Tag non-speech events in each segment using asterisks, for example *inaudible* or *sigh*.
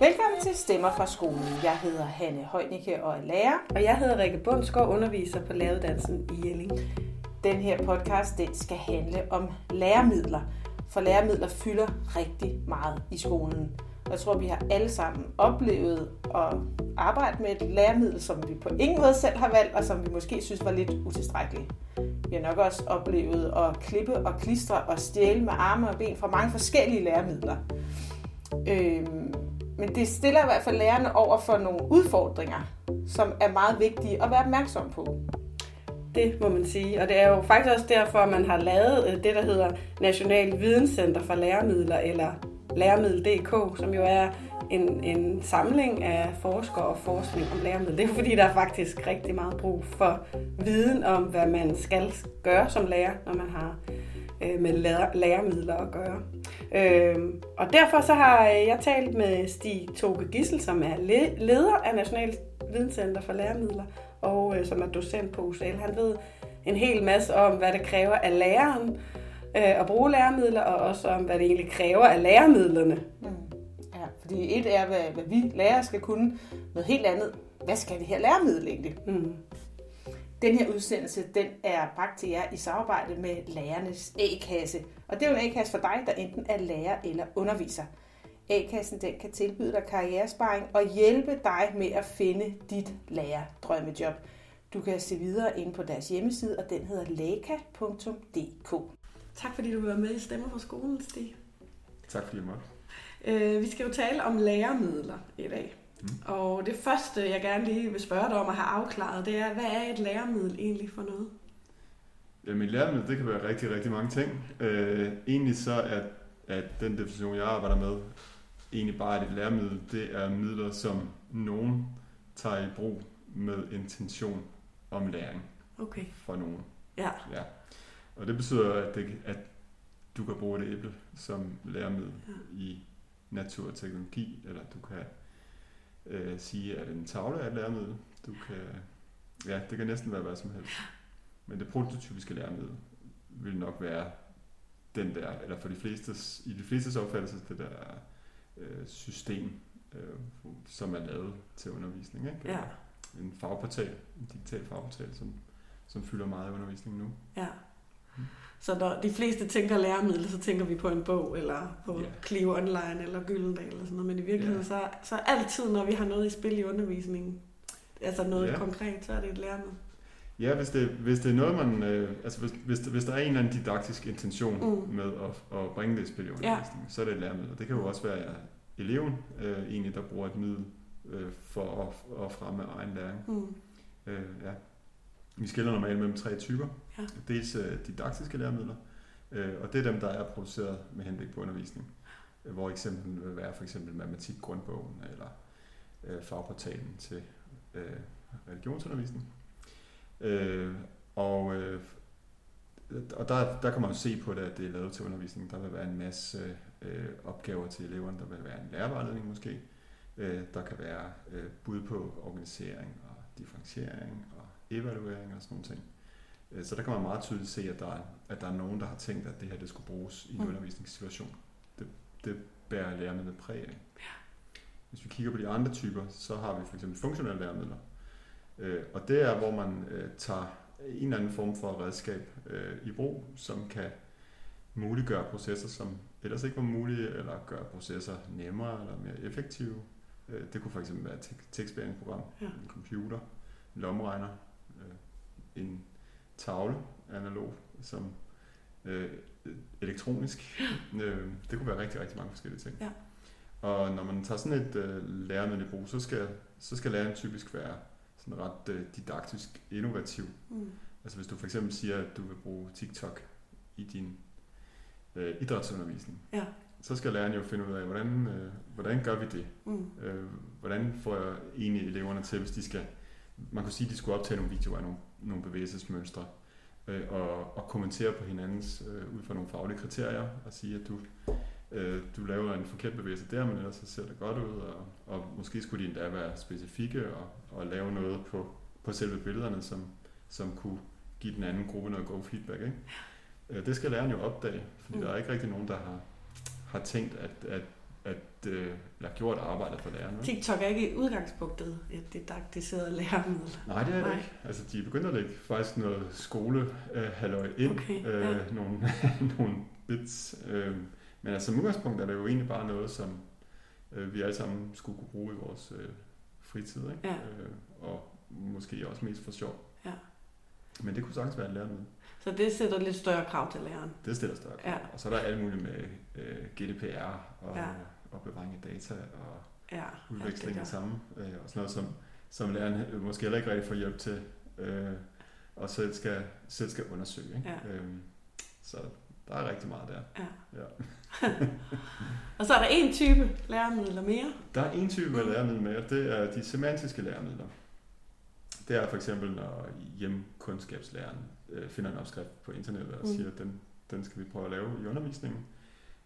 Velkommen til Stemmer fra skolen. Jeg hedder Hanne Højnicke og er lærer. Og jeg hedder Rikke Bundsgaard, underviser på læreruddannelsen i Jelling. Den her podcast den skal handle om læremidler, for læremidler fylder rigtig meget i skolen. Jeg tror, vi har alle sammen oplevet at arbejde med et læremiddel, som vi på ingen måde selv har valgt, og som vi måske synes var lidt utilstrækkeligt. Vi har nok også oplevet at klippe og klistre og stjæle med arme og ben fra mange forskellige læremidler. Øhm, men det stiller i hvert fald lærerne over for nogle udfordringer, som er meget vigtige at være opmærksom på. Det må man sige, og det er jo faktisk også derfor, at man har lavet øh, det, der hedder National Videnscenter for Læremidler, eller Læremiddel.dk, som jo er en, en samling af forskere og forskning om læremidler. Det er jo fordi, der er faktisk rigtig meget brug for viden om, hvad man skal gøre som lærer, når man har øh, med læremidler at gøre. Øh, og derfor så har jeg talt med Stig Toge Gissel, som er leder af National Videnscenter for Læremidler, og øh, som er docent på UCL. Han ved en hel masse om, hvad det kræver af læreren øh, at bruge læremidler, og også om, hvad det egentlig kræver af læremidlerne. Mm. Ja, fordi et er, hvad, hvad vi lærere skal kunne, noget helt andet, hvad skal det her læremiddel egentlig? Mm. Den her udsendelse, den er bragt til jer i samarbejde med Lærernes A-kasse. Og det er jo en A-kasse for dig, der enten er lærer eller underviser. A-kassen den kan tilbyde dig karrieresparing og hjælpe dig med at finde dit lærerdrømmejob. Du kan se videre ind på deres hjemmeside, og den hedder laka.dk. Tak fordi du var med i Stemmer for skolen, Stig. Tak fordi jeg måtte. Øh, vi skal jo tale om læremidler i dag. Mm. Og det første, jeg gerne lige vil spørge dig om at have afklaret, det er, hvad er et læremiddel egentlig for noget? Jamen et læremiddel, det kan være rigtig, rigtig mange ting. Øh, egentlig så er at den definition, jeg arbejder med, egentlig bare et læremiddel. Det er midler, som nogen tager i brug med intention om læring okay. for nogen. Ja. ja. Og det betyder, at, det, at du kan bruge et æble som læremiddel ja. i natur og teknologi, eller du kan øh, sige, at en tavle er et læremiddel. Du kan, ja, det kan næsten være hvad som helst. Men det prototypiske læremiddel vil nok være den der, eller for de fleste, i de fleste opfattelse, det der øh, system, øh, som er lavet til undervisning. Ikke? Ja. En fagportal, en digital fagportal, som, som fylder meget i undervisningen nu. Ja. Mm. Så når de fleste tænker læremidler, så tænker vi på en bog, eller på yeah. Clio Online, eller Gyldendal, eller sådan noget. Men i virkeligheden, yeah. så, så altid, når vi har noget i spil i undervisningen, altså noget yeah. konkret, så er det et læremiddel. Ja, hvis det, hvis det er noget, man... Øh, altså hvis, hvis, hvis der er en eller anden didaktisk intention mm. med at, at bringe det i spil i undervisningen, ja. så er det et læremiddel. Det kan jo også være eleven øh, egentlig, der bruger et middel øh, for at, at fremme egen læring. Mm. Øh, ja. Vi skiller normalt mellem tre typer. Ja. Dels øh, didaktiske læremidler, øh, og det er dem, der er produceret med henblik på undervisning. Øh, hvor eksempel vil være for eksempel matematik grundbogen eller fagportalen til religionsundervisning. Og og der, der kan man jo se på det, at det er lavet til undervisning. Der vil være en masse opgaver til eleverne. Der vil være en lærervejledning måske. Der kan være bud på organisering og differentiering evaluering og sådan nogle ting. Øh, så der kan man meget tydeligt se, at der, er, at der er nogen, der har tænkt, at det her det skulle bruges i en mm. undervisningssituation. Det, det bærer lærerne præg af. Ja. Hvis vi kigger på de andre typer, så har vi for eksempel funktionelle læremidler. Øh, og det er, hvor man øh, tager en eller anden form for redskab i brug, som kan muliggøre processer, som ellers ikke var mulige, eller gøre processer nemmere eller mere effektive. Det kunne fx være et tekstbehandlingsprogram, ja. en computer, en lommeregner, øh, en tavle analog, som øh, elektronisk. Øh, det kunne være rigtig, rigtig mange forskellige ting. Ja. Og når man tager sådan et øh, læremiddel i brug, så skal, så skal læreren typisk være sådan ret øh, didaktisk innovativ. Mm. Altså hvis du for eksempel siger, at du vil bruge TikTok i din øh, idrætsundervisning, ja. så skal læreren jo finde ud af, hvordan, øh, hvordan gør vi det? Mm. Øh, hvordan får jeg egentlig eleverne til, hvis de skal, man kunne sige, at de skulle optage nogle videoer af nogle, nogle bevægelsesmønstre, øh, og, og kommentere på hinandens øh, ud fra nogle faglige kriterier, og sige, at du øh, du laver en forkert bevægelse der, men ellers så ser det godt ud, og, og måske skulle de endda være specifikke og, og lave noget på, på selve billederne, som, som kunne give den anden gruppe noget god feedback. Ikke? Øh, det skal læreren jo opdage, fordi mm. der er ikke rigtig nogen, der har, har tænkt, at, at, at øh, eller gjort arbejdet for lærerne. TikTok er ikke i udgangspunktet et didaktiseret læremiddel. Nej, det er det ikke. Altså, de er begyndt at lægge faktisk noget skole øh, ind, Okay, øh, ja. nogle, *laughs* nogle bits. Øh, men altså, som udgangspunkt er det jo egentlig bare noget, som øh, vi alle sammen skulle kunne bruge i vores øh, fritid, ikke? Ja. Øh, og måske også mest for sjov. Ja. Men det kunne sagtens være et læremiddel. Så det sætter lidt større krav til læreren. Det stiller større krav. Ja. Og så er der alt muligt med øh, GDPR og, Ja. Ja. og bevaring af data og Ja, udveksling alt af samme. Øh, og sådan noget, som, som læreren måske heller ikke rigtig får hjælp til. Øh, og selv skal, selv skal undersøge. Ikke? Ja. Øhm, så der er rigtig meget der. Ja. Ja. *laughs* Og så er der en type læremidler mere. Der er en type af Mm. læremidler og det er de semantiske læremidler. Det er for eksempel, når hjemkundskabslæreren øh, finder en opskrift på internettet og Mm. siger, at den, den skal vi prøve at lave i undervisningen.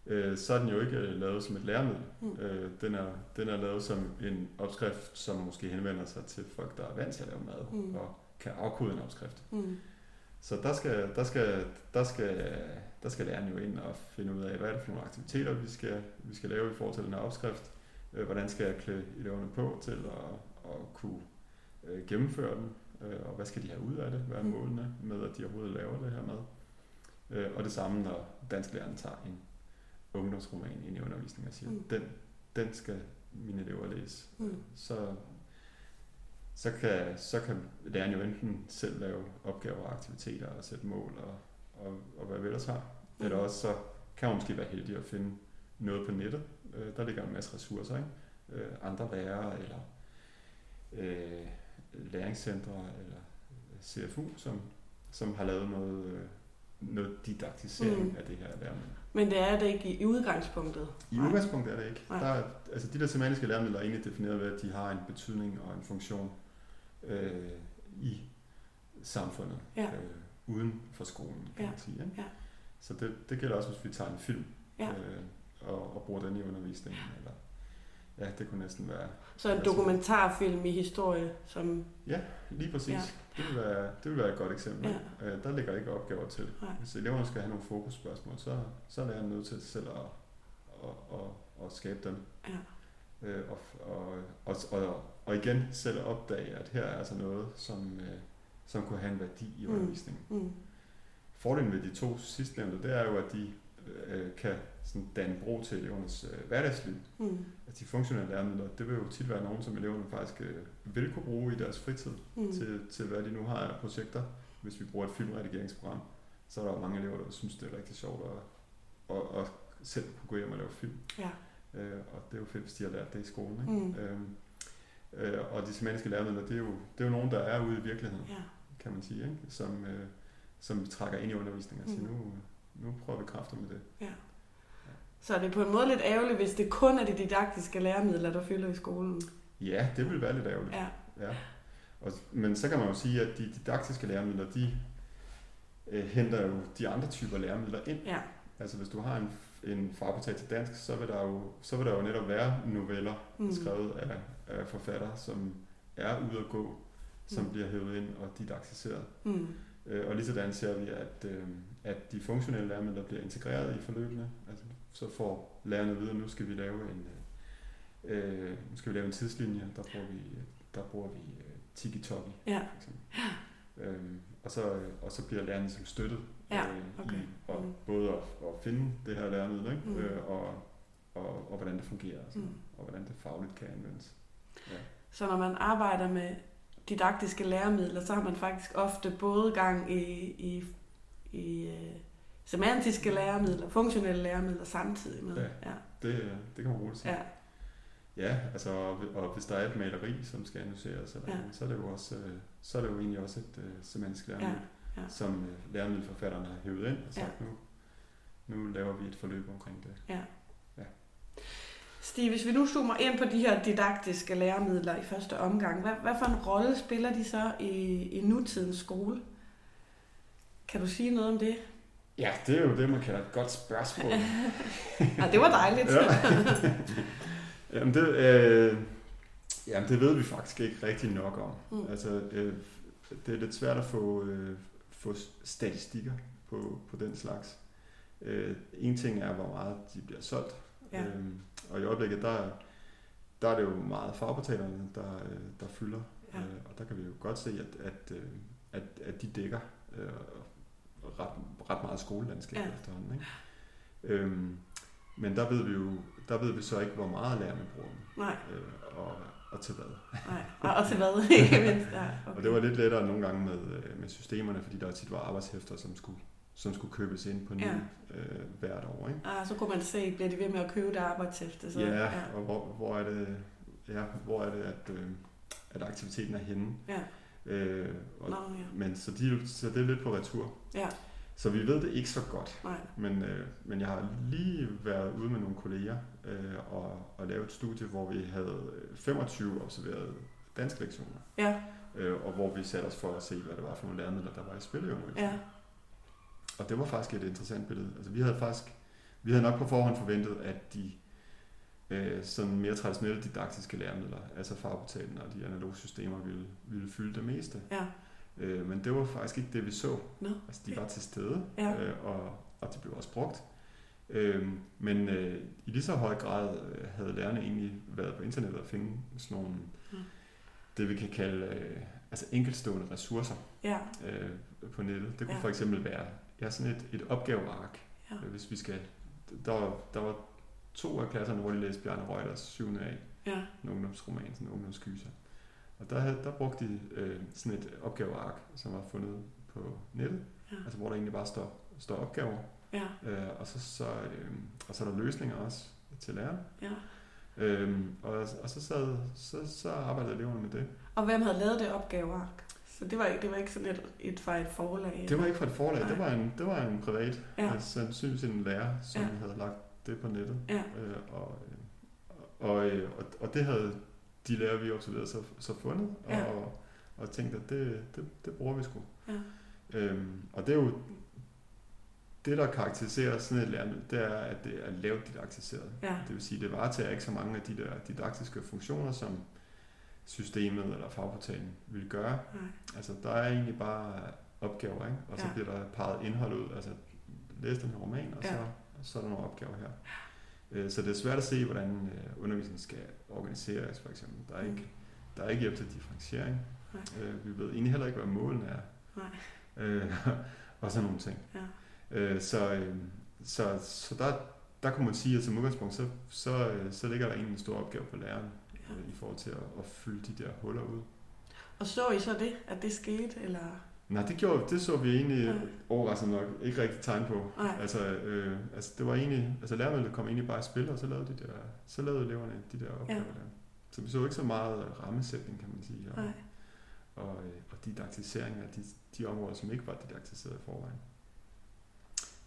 Øh, så er den jo ikke øh, lavet som et læremiddel. Mm. Øh, den, er, den er lavet som en opskrift, som måske henvender sig til folk, der er vant til at lave mad Mm. og kan afkode en opskrift. Mm. Så der skal, der skal, der skal, der skal læreren jo ind og finde ud af, hvad er det for nogle aktiviteter, vi skal, vi skal lave i forhold til den her opskrift. Øh, hvordan skal jeg klæde eleverne på til at, at kunne øh, gennemføre den, øh, og hvad skal de have ud af det, hvad er Mm. målene med, at de overhovedet laver det her mad. Øh, og det samme, når dansklæreren tager en ungdomsroman ind i undervisningen og siger, Mm. den, den skal mine elever læse. Mm. Så, så, kan, så kan læreren jo enten selv lave opgaver og aktiviteter og sætte mål og, og, og hvad vi ellers har. Mm. Eller også så kan man måske være heldig at finde noget på nettet. Øh, der ligger en masse ressourcer, ikke? Øh, andre lærere eller øh, læringscentre eller CFU, som, som har lavet noget, øh, noget didaktisering Mm. af det her læremiddel. Men det er det ikke i udgangspunktet. I Nej. udgangspunktet er det ikke. Nej. Der er, altså de der semantiske læremidler er egentlig defineret ved, at de har en betydning og en funktion øh, i samfundet, Ja. øh, uden for skolen, kan Ja. man sige. Ikke? Ja. Så det, det gælder også, hvis vi tager en film Ja. øh, og, og bruger den i undervisningen. Eller, ja, det kunne næsten være Så en dokumentarfilm i historie, som... lige præcis. Ja. Ja. Det, vil være, det vil være et godt eksempel. Ja. Øh, der ligger ikke opgaver til. Nej. Hvis eleverne skal have nogle fokusspørgsmål, så, så er læreren nødt til selv at, at, at, at skabe dem. Ja. Øh, og, og, og, og, og igen selv at opdage, at her er altså noget, som, øh, som kunne have en værdi i Mm. undervisningen. Mm. Fordelen ved de to sidstnævnte, det er jo, at de øh, kan sådan danne bro til elevernes øh, hverdagsliv. Mm. At de funktionelle læremidler, det vil jo tit være nogen, som eleverne faktisk øh, vil kunne bruge i deres fritid Mm. til, til, hvad de nu har af projekter. Hvis vi bruger et filmredigeringsprogram, så er der jo mange elever, der synes, det er rigtig sjovt at, at, at selv kunne gå hjem og lave film. Ja. Øh, og det er jo fedt, hvis de har lært det i skolen. Ikke? Mm. Øhm, øh, og de semantiske læremidler, det er, jo, det er jo nogen, der er ude i virkeligheden, ja. kan man sige, ikke? Som, øh, som vi trækker ind i undervisningen og siger, Mm. nu, nu prøver vi kræfter med det. ja. Så er det på en måde lidt ærgerligt, hvis det kun er de didaktiske læremidler, der fylder i skolen. Ja, det vil være lidt ærgerligt. Ja. Ja. Og, men så kan man jo sige, at de didaktiske læremidler, de øh, henter jo de andre typer læremidler ind. Ja. Altså hvis du har en, en farportal til dansk, så vil, der jo, så vil der jo netop være noveller Mm. skrevet af, af forfattere, som er ude at gå, som mm. bliver hævet ind og didaktiseret. Mm. Øh, og lige sådan ser vi, at, øh, at de funktionelle læremidler bliver integreret i forløbene. Altså, så får lærerne at vide, at nu skal vi lave en, øh, nu skal vi lave en tidslinje, der bruger vi, der bruger vi øh, tiki-toki, Ja. for eksempel. Øhm, og, så, og så bliver lærerne ligesom støttet Ja, øh, okay. i og Mm. både at, at finde det her læremiddel, ikke? Mm. Øh, og, og, og hvordan det fungerer, altså, Mm. og hvordan det fagligt kan anvendes. Ja. Så når man arbejder med didaktiske læremidler, så har man faktisk ofte både gang i, i, i semantiske læremidler, funktionelle læremidler samtidig med. Ja. Ja. Det, det kan man roligt sige. ja. Ja, altså, og, og hvis der er et maleri, som skal analyseres, eller, Ja. ja. så, er det jo også, øh, så er det jo egentlig også et uh, semantisk Ja. læremiddel, ja. som uh, læremiddelforfatterne har hævet ind og sagt, Ja. nu, nu laver vi et forløb omkring det. ja. Ja. Stig, hvis vi nu zoomer ind på de her didaktiske læremidler i første omgang, hvad, hvad for en rolle spiller de så i, i nutidens skole? Kan du sige noget om det? Ja, det er jo det, man kalder et godt spørgsmål. Ja, det var dejligt. Ja. *laughs* Jamen, det, øh, jamen, det ved vi faktisk ikke rigtig nok om. Mm. Altså, øh, det er lidt svært at få, øh, få statistikker på, på den slags. Øh, en ting er, hvor meget de bliver solgt, Ja. Øhm, og i øjeblikket, der, der er det jo meget fagportalerne, der, øh, der fylder. Ja. Øh, og der kan vi jo godt se, at, at, øh, at, at de dækker øh, ret, ret meget skolelandskab ja. efterhånden. Ikke? Øhm, men der ved vi jo der ved vi så ikke, hvor meget lærerne bruger dem. Nej. Øh, og, og til hvad. Nej, og til hvad, *laughs* ikke mindst. Ja, okay. Og det var lidt lettere nogle gange med, øh, med systemerne, fordi der tit var arbejdshæfter, som skulle, som skulle købes ind på ny ja. øh, hvert år. Ikke? Ah, så kunne man se, bliver de ved med at købe det arbejdshæfte? Så, ja, ja, og hvor, hvor er det, ja, hvor er det at, øh, at aktiviteten er henne. Ja. Øh, og, Nå, ja. Men så, de, så det er lidt på retur. Ja. Så vi ved det ikke så godt. Nej. Men, øh, men jeg har lige været ude med nogle kolleger øh, og, og lavet et studie, hvor vi havde 25 observerede danske lektioner. Ja. Øh, og hvor vi satte os for at se, hvad det var for nogle læremidler, der var i spilleundervisning. Ja. Og det var faktisk et interessant billede. Altså, vi havde faktisk vi havde nok på forhånd forventet, at de øh, sådan mere traditionelle didaktiske læremidler, altså fagportalen og de analoge systemer, ville, ville fylde det meste. Ja. Øh, men det var faktisk ikke det, vi så. No. Altså, de var til stede, ja. øh, og, og de blev også brugt. Øh, men øh, i lige så høj grad øh, havde lærerne egentlig været på internettet og finde sådan nogle, mm. det vi kan kalde øh, altså enkeltstående ressourcer ja. øh, på nettet. Det kunne ja. for eksempel være ja, sådan et, et opgaveark, ja. øh, hvis vi skal... Der der var to af klasserne, hvor de læste Bjarne Reuters 7. af, ja. en ungdomsroman, sådan en ungdomskyser. Og der, havde, der brugte de øh, sådan et opgaveark, som var fundet på nettet, ja. altså hvor der egentlig bare står, står opgaver. Ja. Øh, og, så, så, øh, og så er der løsninger også til læreren. Ja. Øhm, og, og så, sad, så, så arbejdede eleverne med det. Og hvem havde lavet det opgaveark? Så det var ikke, det var ikke sådan et, et fra et forlag? Det var ikke fra et forlag, det var en, det var en privat, ja. altså sandsynligvis en lærer, som ja. havde lagt det på nettet. Ja. Øh, og, og, og, og, og det havde de lærer, vi observerede, så, så fundet, ja. og, og tænkte, at det, det, det bruger vi sgu. Ja. Øhm, og det er jo, det der karakteriserer sådan et læremiddel, det er, at det er lavt didaktiseret. Ja. Det vil sige, det varetager ikke så mange af de der didaktiske funktioner, som systemet eller fagportalen vil gøre. Nej. Altså, der er egentlig bare opgaver, ikke? og så ja. bliver der peget indhold ud. Altså, læs den her roman, og ja. så er der nogle opgaver her. Øh, så det er svært at se, hvordan øh, undervisningen skal organiseres, for eksempel. Der er ikke, der er ikke hjælp til differentiering. Nej. Øh, vi ved egentlig heller ikke, hvad målene er. Nej. *laughs* Og sådan nogle ting. Ja. Så, så, så der, der kunne man sige, at som udgangspunkt, så, så, så ligger der egentlig en stor opgave på læreren ja. i forhold til at, at fylde de der huller ud. Og så I så det, at det skete, eller? Nej, det, gjorde, det så vi egentlig ja. overraskende nok ikke rigtig tegn på. Nej. Altså, øh, altså, det var egentlig, altså lærermidlet kom egentlig bare i spil, og så lavede, de der, så lavede eleverne de der opgaver ja. der. Så vi så ikke så meget rammesætning, kan man sige, og, Nej. og, og didaktisering af de, de områder, som ikke var didaktiseret i forvejen.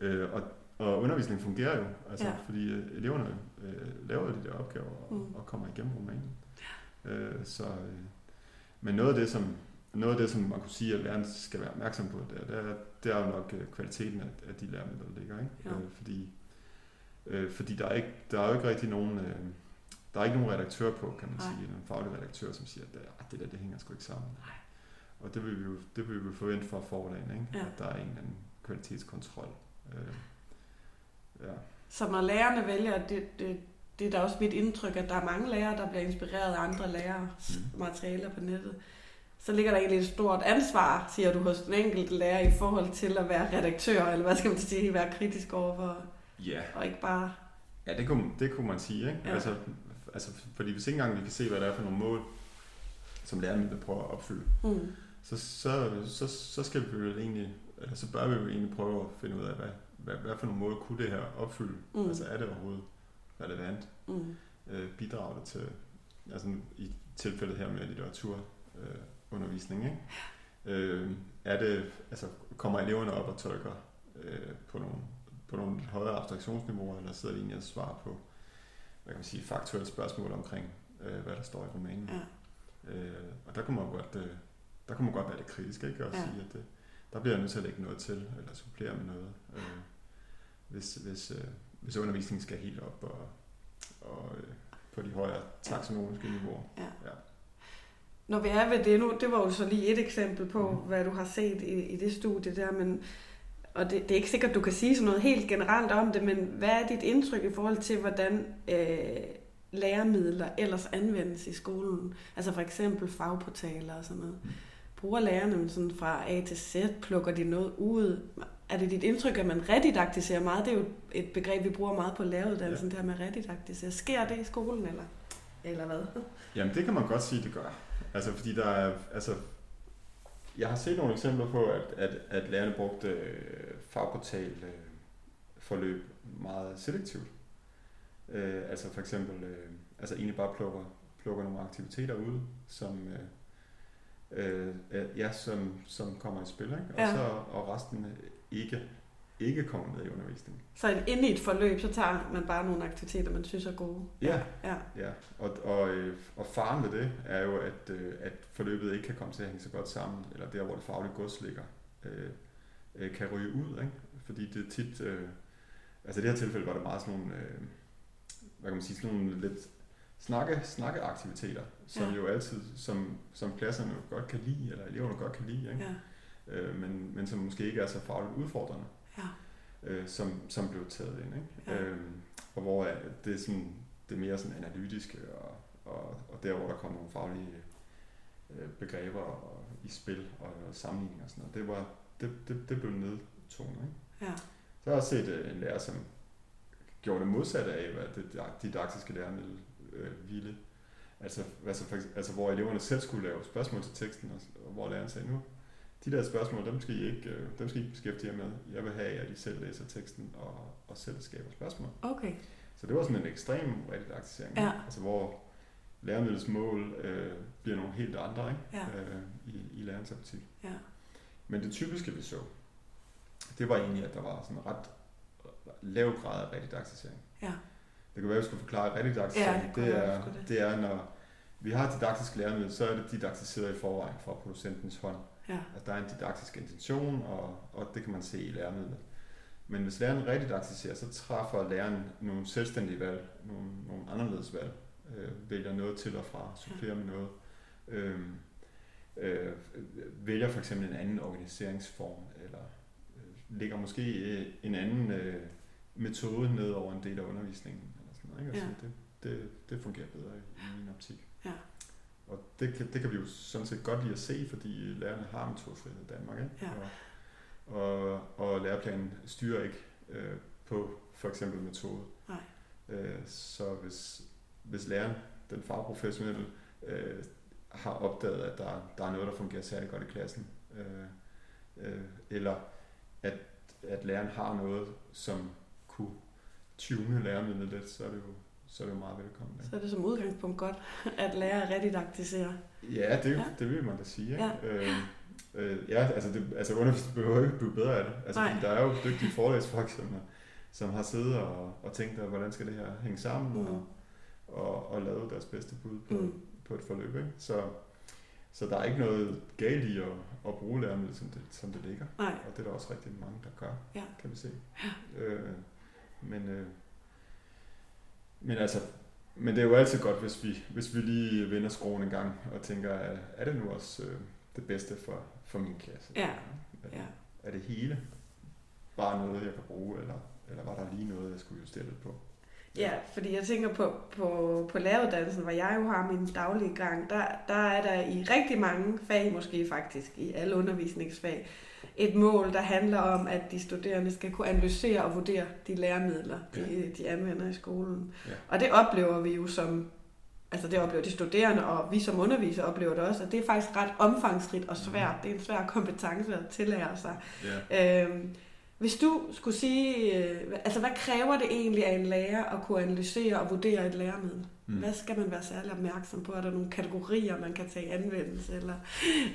Øh, og, og undervisningen fungerer jo, altså, ja. fordi eleverne øh, laver de der opgaver og, mm. og kommer igennem romanen. Ja. Øh, så, øh, men noget af det, som noget af det, som man kunne sige, at læreren skal være opmærksom på, det er, det er, det er jo nok kvaliteten af, af de læremidler, der ligger. Ikke? Ja. Øh, fordi øh, fordi der, er ikke, der er jo ikke rigtig nogen, øh, der er ikke nogen redaktør på, kan man Nej. sige, en faglig redaktør, som siger, at det, det der, det hænger sgu ikke sammen. Nej. Og det vil vi jo det vil vi jo forvente fra forlagen, ikke? Ja. at der er en eller anden kvalitetskontrol. Øh, ja. Så når lærerne vælger, det, det, det er da også mit indtryk, at der er mange lærere, der bliver inspireret af andre lærere mm. materialer på nettet. Så ligger der egentlig et stort ansvar, siger du, hos den enkelte lærer i forhold til at være redaktør, eller hvad skal man sige, være kritisk overfor, Ja. og ikke bare... Ja, det kunne, det kunne man sige. Ikke? Ja. Altså, altså, fordi hvis ikke engang vi kan se, hvad det er for nogle mål, som lærerne prøver at opfylde, Mm. så, så, så, så skal vi jo egentlig, eller så bør vi jo egentlig prøve at finde ud af, hvad, hvad, hvad for nogle mål kunne det her opfylde? Mm. Altså er det overhovedet relevant? Mm. Øh, bidrager det til, altså i tilfældet her med litteratur, øh, undervisning, ikke? Øh, er det, altså kommer eleverne op og tolker øh, på nogle, på nogle højere abstraktionsniveauer, eller sidder de egentlig og svarer på, hvad kan man sige, faktuelle spørgsmål omkring, øh, hvad der står i romanen? Ja. Øh, og der kunne man godt, øh, der kunne man godt være lidt kritisk, ikke? Og Ja. sige, at det, der bliver jeg nødt til at lægge noget til, eller supplere med noget, øh, hvis, hvis, øh, hvis undervisningen skal helt op og, og øh, på de højere taksonomiske niveauer. Ja. Ja. Når vi er ved det nu, det var jo så lige et eksempel på, Mhm. hvad du har set i, i det studie der, men og det, det er ikke sikkert, du kan sige sådan noget helt generelt om det, men hvad er dit indtryk i forhold til, hvordan øh, læremidler ellers anvendes i skolen? Altså for eksempel fagportaler og sådan noget. Bruger lærerne sådan fra A til Z, plukker de noget ud? Er det dit indtryk, at man redidaktiserer meget? Det er jo et begreb, vi bruger meget på læreruddannelsen, ja. det her med redidaktisere. Sker det i skolen, eller, eller hvad? Jamen det kan man godt sige, det gør. Altså fordi der er, altså jeg har set nogle eksempler på, at, at, at lærerne brugte øh, fagportal øh, forløb meget selektivt. Øh, altså for eksempel, øh, altså egentlig bare plukker, plukker nogle aktiviteter ud, som, øh, øh, ja, som, som kommer i spil, ikke? Og, ja. så, og resten ikke ikke kommer med i undervisningen. Så inde i et forløb, så tager man bare nogle aktiviteter, man synes er gode? Ja, ja. ja. Og, og, øh, og faren ved det er jo, at, øh, at forløbet ikke kan komme til at hænge så godt sammen, eller der, hvor det faglige gods ligger, øh, øh, kan ryge ud. Ikke? Fordi det er tit, øh, altså i det her tilfælde var det meget sådan nogle, øh, hvad kan man sige, sådan nogle lidt snakke, snakkeaktiviteter, som ja. jo altid, som, som klasserne godt kan lide, eller eleverne godt kan lide, ikke? Ja. Øh, men, men som måske ikke er så fagligt udfordrende ja. øh, som, som blev taget ind. Ikke? Ja. Øhm, og hvor det er, sådan, det er mere sådan analytiske, og, og, og der hvor der kommer nogle faglige øh, begreber og, i spil og, og sammenligning og sådan noget, det, var, det, det, det blev nedtonet. Ikke? Ja. Så har jeg også set øh, en lærer, som gjorde det modsatte af, hvad det didaktiske læremiddel øh, ville. Altså, altså, for, altså, hvor eleverne selv skulle lave spørgsmål til teksten, og, og hvor læreren sagde, nu de der spørgsmål, dem skal I ikke, øh, dem skal I ikke beskæftige jer med. Jeg vil have, at I selv læser teksten og, og selv skaber spørgsmål. Okay. Så det var sådan en ekstrem redidaktisering, ja. altså hvor læremidlets mål øh, bliver nogle helt andre ikke? Ja. Øh, i, i lærerens optik. Ja. Men det typiske, vi så, det var egentlig, at der var sådan en ret lav grad af redidaktisering. Ja. Det kan være, at vi skulle forklare redidaktisering. Ja, det, det, er, det. det er, når vi har didaktisk læremiddel, så er det didaktiseret i forvejen fra producentens hånd. Ja. At der er en didaktisk intention, og, og det kan man se i læremidlet. Men hvis læreren redidaktiserer, så træffer læreren nogle selvstændige valg, nogle, nogle anderledes valg, øh, vælger noget til og fra, supplerer med noget, øh, øh, vælger for eksempel en anden organiseringsform, eller øh, lægger måske øh, en anden øh, metode ned over en del af undervisningen. Eller sådan noget, ikke? Altså, ja. det, det, det fungerer bedre i, i min optik. Ja. Og det kan, det kan vi jo sådan set godt lide at se, fordi lærerne har metodefrihed i Danmark. Ikke? Ja. Og, og, og læreplanen styrer ikke øh, på for eksempel metode. Nej. Øh, så hvis, hvis læreren, den fagprofessionelle, øh, har opdaget, at der, der er noget, der fungerer særlig godt i klassen, øh, øh, eller at, at læreren har noget, som kunne tune læremidlet lidt, så er det jo så er det jo meget velkommen. Så er det som udgangspunkt godt, at lære at redidaktisere. Ja, det, ja. det vil man da sige. Ikke? Ja. Øh, øh, ja, altså, det, altså undervisning behøver ikke blive bedre af det. Altså, fordi der er jo dygtige forelæsfolk, som, som har siddet og, og tænkt, at, hvordan skal det her hænge sammen, mm. og, og, og lavet deres bedste bud på, mm. på et forløb. Ikke? Så, så der er ikke noget galt i at, at bruge læremidlet, som det, som det ligger. Nej. Og det er der også rigtig mange, der gør, ja. kan vi se. Ja. Øh, men, øh, men altså, men det er jo altid godt, hvis vi, hvis vi lige vender skruen en gang og tænker, er, det nu også øh, det bedste for, for min klasse? Ja. Er, ja. er det hele bare noget, jeg kan bruge, eller, eller var der lige noget, jeg skulle justere lidt på? Ja, fordi jeg tænker på, på, på læreruddannelsen, hvor jeg jo har min daglige gang, der, der er der i rigtig mange fag, måske faktisk i alle undervisningsfag, et mål, der handler om, at de studerende skal kunne analysere og vurdere de læremidler, de, ja. de anvender i skolen. Ja. Og det oplever vi jo som, altså det oplever de studerende, og vi som undervisere oplever det også, at det er faktisk ret omfangsrigt og svært. Det er en svær kompetence at tillære sig. Ja. Øhm, hvis du skulle sige, øh, altså hvad kræver det egentlig af en lærer at kunne analysere og vurdere et læremiddel? Mm. Hvad skal man være særlig opmærksom på? Er der nogle kategorier, man kan tage i anvendelse? Eller,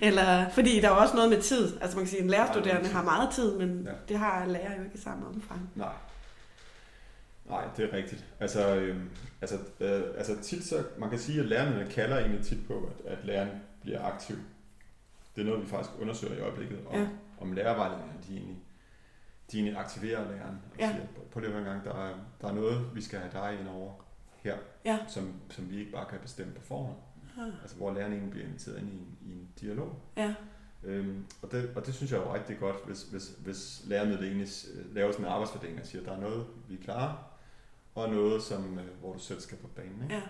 eller, fordi der er også noget med tid. Altså man kan sige, at en lærerstuderende har meget tid, men ja. det har lærer jo ikke i samme omfang. Nej. Nej, det er rigtigt. Altså, øh, altså, øh, altså tit så, man kan sige, at lærerne kalder egentlig tit på, at, at læreren bliver aktiv. Det er noget, vi faktisk undersøger i øjeblikket, om, ja. om lærervejlederne, de egentlig de aktiverer læreren og ja. siger, på det her gang, der er, der er noget, vi skal have dig ind over her, ja. som, som vi ikke bare kan bestemme på forhånd. Ja. Altså hvor læreren egentlig bliver inviteret ind i en, i en dialog. Ja. Øhm, og, det, og det synes jeg er rigtig godt, hvis, hvis, hvis lærerne egentlig laver sådan en arbejdsfordeling og siger, at der er noget, vi er klare, og noget, som, øh, hvor du selv skal på banen. Ikke? Ja.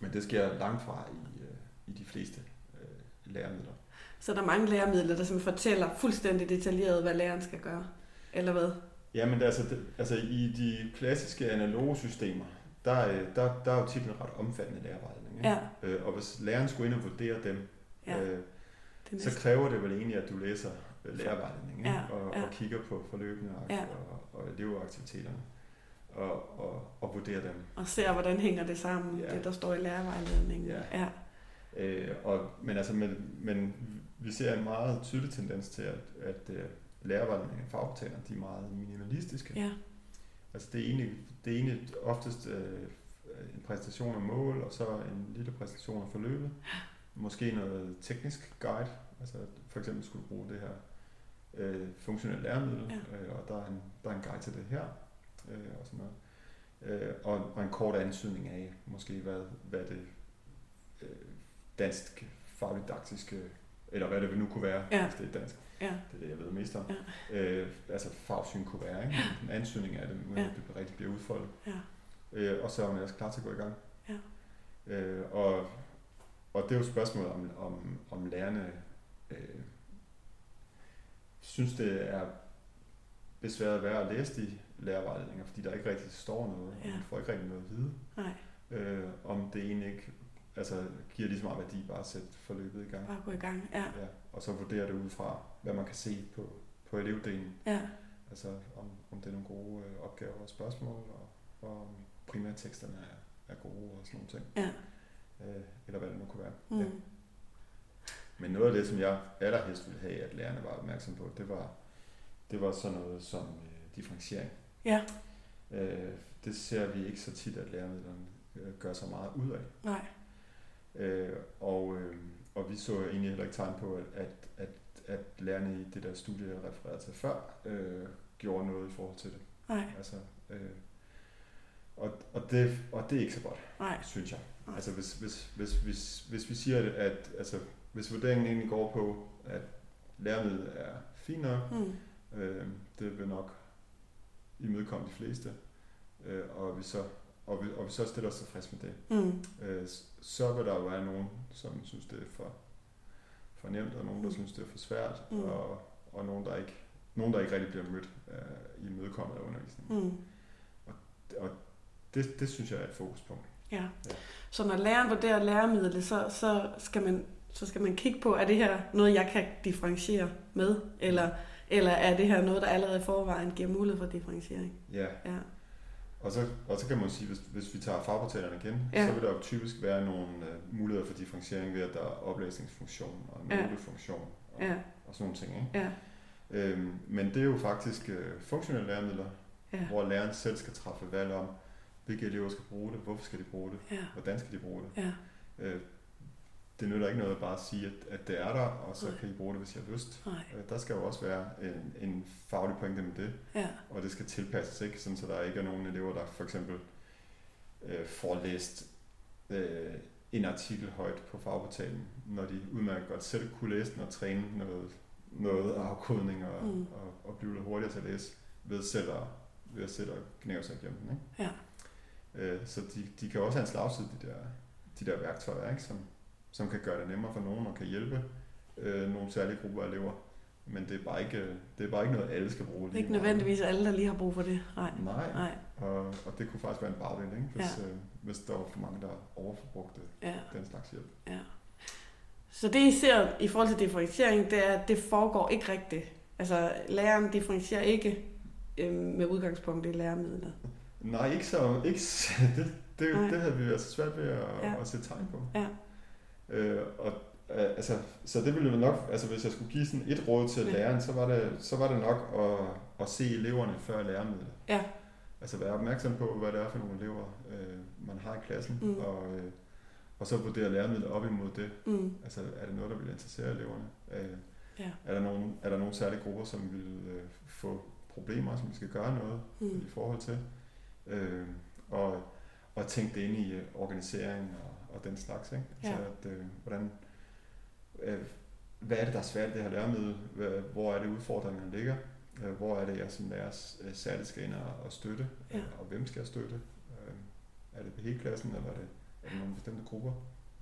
Men det sker langt fra i, øh, i de fleste øh, læremidler. Så der er mange læremidler, der simpelthen fortæller fuldstændig detaljeret, hvad læreren skal gøre? Eller hvad? Jamen altså, det, altså i de klassiske analoge systemer, der, øh, der, der er jo tit en ret omfattende lærervejledning. Ikke? Ja. Øh, og hvis læreren skulle ind og vurdere dem, Ja. øh, så kræver det vel egentlig, at du læser øh, lærervejledning ikke? Ja, og, ja. og kigger på forløbene og, Ja. og, og elevaktiviteterne og, og, og vurderer dem. Og ser, hvordan hænger det sammen, Ja. det der står i lærervejledningen. Ja. ja. Øh, og, men, altså, men, men vi ser en meget tydelig tendens til, at, at lærervejledningen og fagportaler, de er meget minimalistiske. ja. Altså det er egentlig, det er egentlig oftest øh, en præsentation af mål, og så en lille præsentation af forløbet. Måske noget teknisk guide, altså for eksempel skulle du bruge det her øh, funktionelle læremiddel, Ja. øh, og der er, en, der er en guide til det her, øh, og sådan noget. Øh, og, og en kort ansøgning af, måske hvad, hvad det øh, dansk fagdidaktiske, eller hvad det vil nu kunne være, Ja. hvis det er dansk. Ja. Det er det, jeg ved mest om. Ja. Øh, altså fagsyn kunne være, ikke? En ansøgning af det, uden Ja. ja. det rigtig bliver udfoldet. Ja. Øh, og så er man ellers klar til at gå i gang. Ja. Øh, og, og det er jo et spørgsmål om, om, om lærerne øh, synes, det er besværet at være at læse de lærervejledninger, fordi der ikke rigtig står noget, Ja. og man får ikke rigtig noget at vide. Nej, Øh, om det egentlig ikke altså, giver lige så meget værdi bare at sætte forløbet i gang. bare gå i gang. Ja. Ja, og så vurdere det ud fra, hvad man kan se på, på elevdelen. Ja. Altså om, om det er nogle gode øh, opgaver og spørgsmål, og, og om primærteksterne er, er gode og sådan nogle ting. Ja. Øh, eller hvad det nu kunne være. Mm. Ja. Men noget af det, som jeg allerhelst ville have, at lærerne var opmærksom på, det var, det var sådan noget som øh, differentiering. Ja. Øh, det ser vi ikke så tit, at læremidlerne øh, gør så meget ud af. Nej. Øh, og, øh, og vi så egentlig heller ikke tegn på, at, at, at, at lærerne i det der studie, jeg refererede til før, øh, gjorde noget i forhold til det. Nej. Altså, øh, og, og, det, og det er ikke så godt, Nej. synes jeg. Nej. Altså hvis, hvis, hvis, hvis, hvis vi siger, at, at altså, hvis vurderingen egentlig går på, at læremidlet er fint nok, Mm. øh, det vil nok imødekomme de fleste, øh, og, vi så, og, vi, og vi så stiller os tilfreds med det, Mm. øh, så vil der jo være nogen, som synes, det er for, for nemt, og nogen, der Mm. synes, det er for svært, Mm. og, og nogen, der ikke, nogen, der ikke rigtig bliver mødt øh, i imødekommet af undervisningen. Mm. Og det, det synes jeg er et fokuspunkt. Ja. Ja. Så når læreren vurderer læremidlet, så, så, skal man, så skal man kigge på, er det her noget, jeg kan differentiere med? Eller, eller er det her noget, der allerede i forvejen giver mulighed for differentiering? Ja, Ja. Og så, og så kan man sige, hvis, hvis vi tager fagportalerne igen, Ja. ja. så vil der jo typisk være nogle øh, muligheder for differentiering ved, at der er oplæsningsfunktion og Ja. notefunktion og, Ja. og sådan nogle ting. Ikke? Ja. Øhm, men det er jo faktisk øh, funktionelle læremidler, Ja. hvor læreren selv skal træffe valg om, hvilke elever skal bruge det, hvorfor skal de bruge det, Ja. hvordan skal de bruge det. Ja. Øh, det nytter ikke noget at bare sige, at, at det er der, og så Nej. kan I bruge det, hvis I har lyst. Nej. Øh, der skal jo også være en, en faglig pointe med det, Ja. og det skal tilpasses, ikke? Sådan, så der ikke er nogen elever, der for eksempel øh, får læst øh, en artikel højt på fagportalen, når de udmærket godt selv kunne læse den og træne noget, noget afkodning og, Mm. og, og blive lidt hurtigere til at læse ved selv at, ved at selv at knæve sig igennem den. Ikke? Ja. Øh, så de, de kan også have en slagside, de der, de der værktøjer, ikke? Som, som kan gøre det nemmere for nogen og kan hjælpe øh, nogle særlige grupper af elever. Men det er bare ikke, det er bare ikke noget, alle skal bruge. Det er lige ikke nødvendigvis alle, der lige har brug for det. Nej. Nej, Nej. og, og det kunne faktisk være en bagdel, ikke? Hvis, Ja. øh, hvis der var for mange, der overforbrugte Ja. den slags hjælp. Ja. Så det I ser i forhold til differentiering, det er, at det foregår ikke rigtigt. Altså læreren differentierer ikke øh, med udgangspunkt i læremidlet. Nej, ikke så... Ikke, *laughs* det, det, Nej. det havde vi altså svært ved at, Ja. ja. at sætte tegn på. Ja. Øh, og, øh, altså, så det ville nok, altså hvis jeg skulle give sådan et råd til Ja. læreren, så var det, så var det nok at, at se eleverne før læremidlet. Ja. Altså være opmærksom på, hvad det er for nogle elever, øh, man har i klassen, Mm. og, øh, og så vurdere læremidlet op imod det. Mm. Altså er det noget, der vil interessere eleverne? Øh, Ja. er, der nogle, er der nogle særlige grupper, som vil øh, få problemer, som vi skal gøre noget Mm. i forhold til? Øh, og, og tænke det ind i øh, organisering og, og den slags. Ikke? Altså, Ja. at, øh, hvordan, øh, hvad er det, der er svært i det her læremiddel? Hvor er det udfordringerne ligger? Hvor er det, jeg som lærer særligt skal ind og støtte? Ja. Og hvem skal jeg støtte? Er det hele klassen, eller er det, er det nogle bestemte grupper?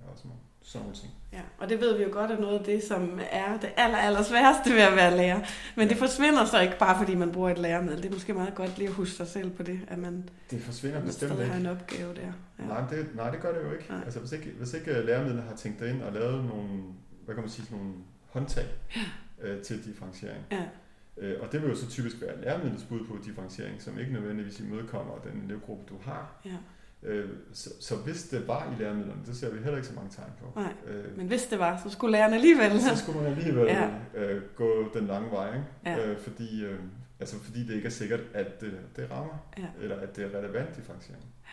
Ja, sådan nogle, sådan nogle ting. Ja, og det ved vi jo godt er noget af det, som er det aller, aller sværeste ved at være lærer. Men det forsvinder så ikke bare, fordi man bruger et læremiddel. Det er måske meget godt lige at huske sig selv på det, at man, det forsvinder bestemt ikke. har en opgave der. Ja. Nej, det, nej, det gør det jo ikke. Nej. Altså, hvis ikke, hvis ikke læremidlet har tænkt ind og lavet nogle, hvad kan man sige, nogle håndtag ja. øh, til differentiering, ja. Øh, og det vil jo så typisk være læremidlets bud på differentiering, som ikke nødvendigvis imødekommer den elevgruppe, du har. Ja Øh, så, så hvis det var i læremidlerne, det ser vi heller ikke så mange tegn på. Nej, øh, men hvis det var, så skulle lærerne alligevel... Så skulle man alligevel ja. øh, gå den lange vej, ikke? Ja. Øh, fordi, øh, altså fordi det ikke er sikkert, at det, det rammer, ja. eller at det er relevant differentiering. Ja,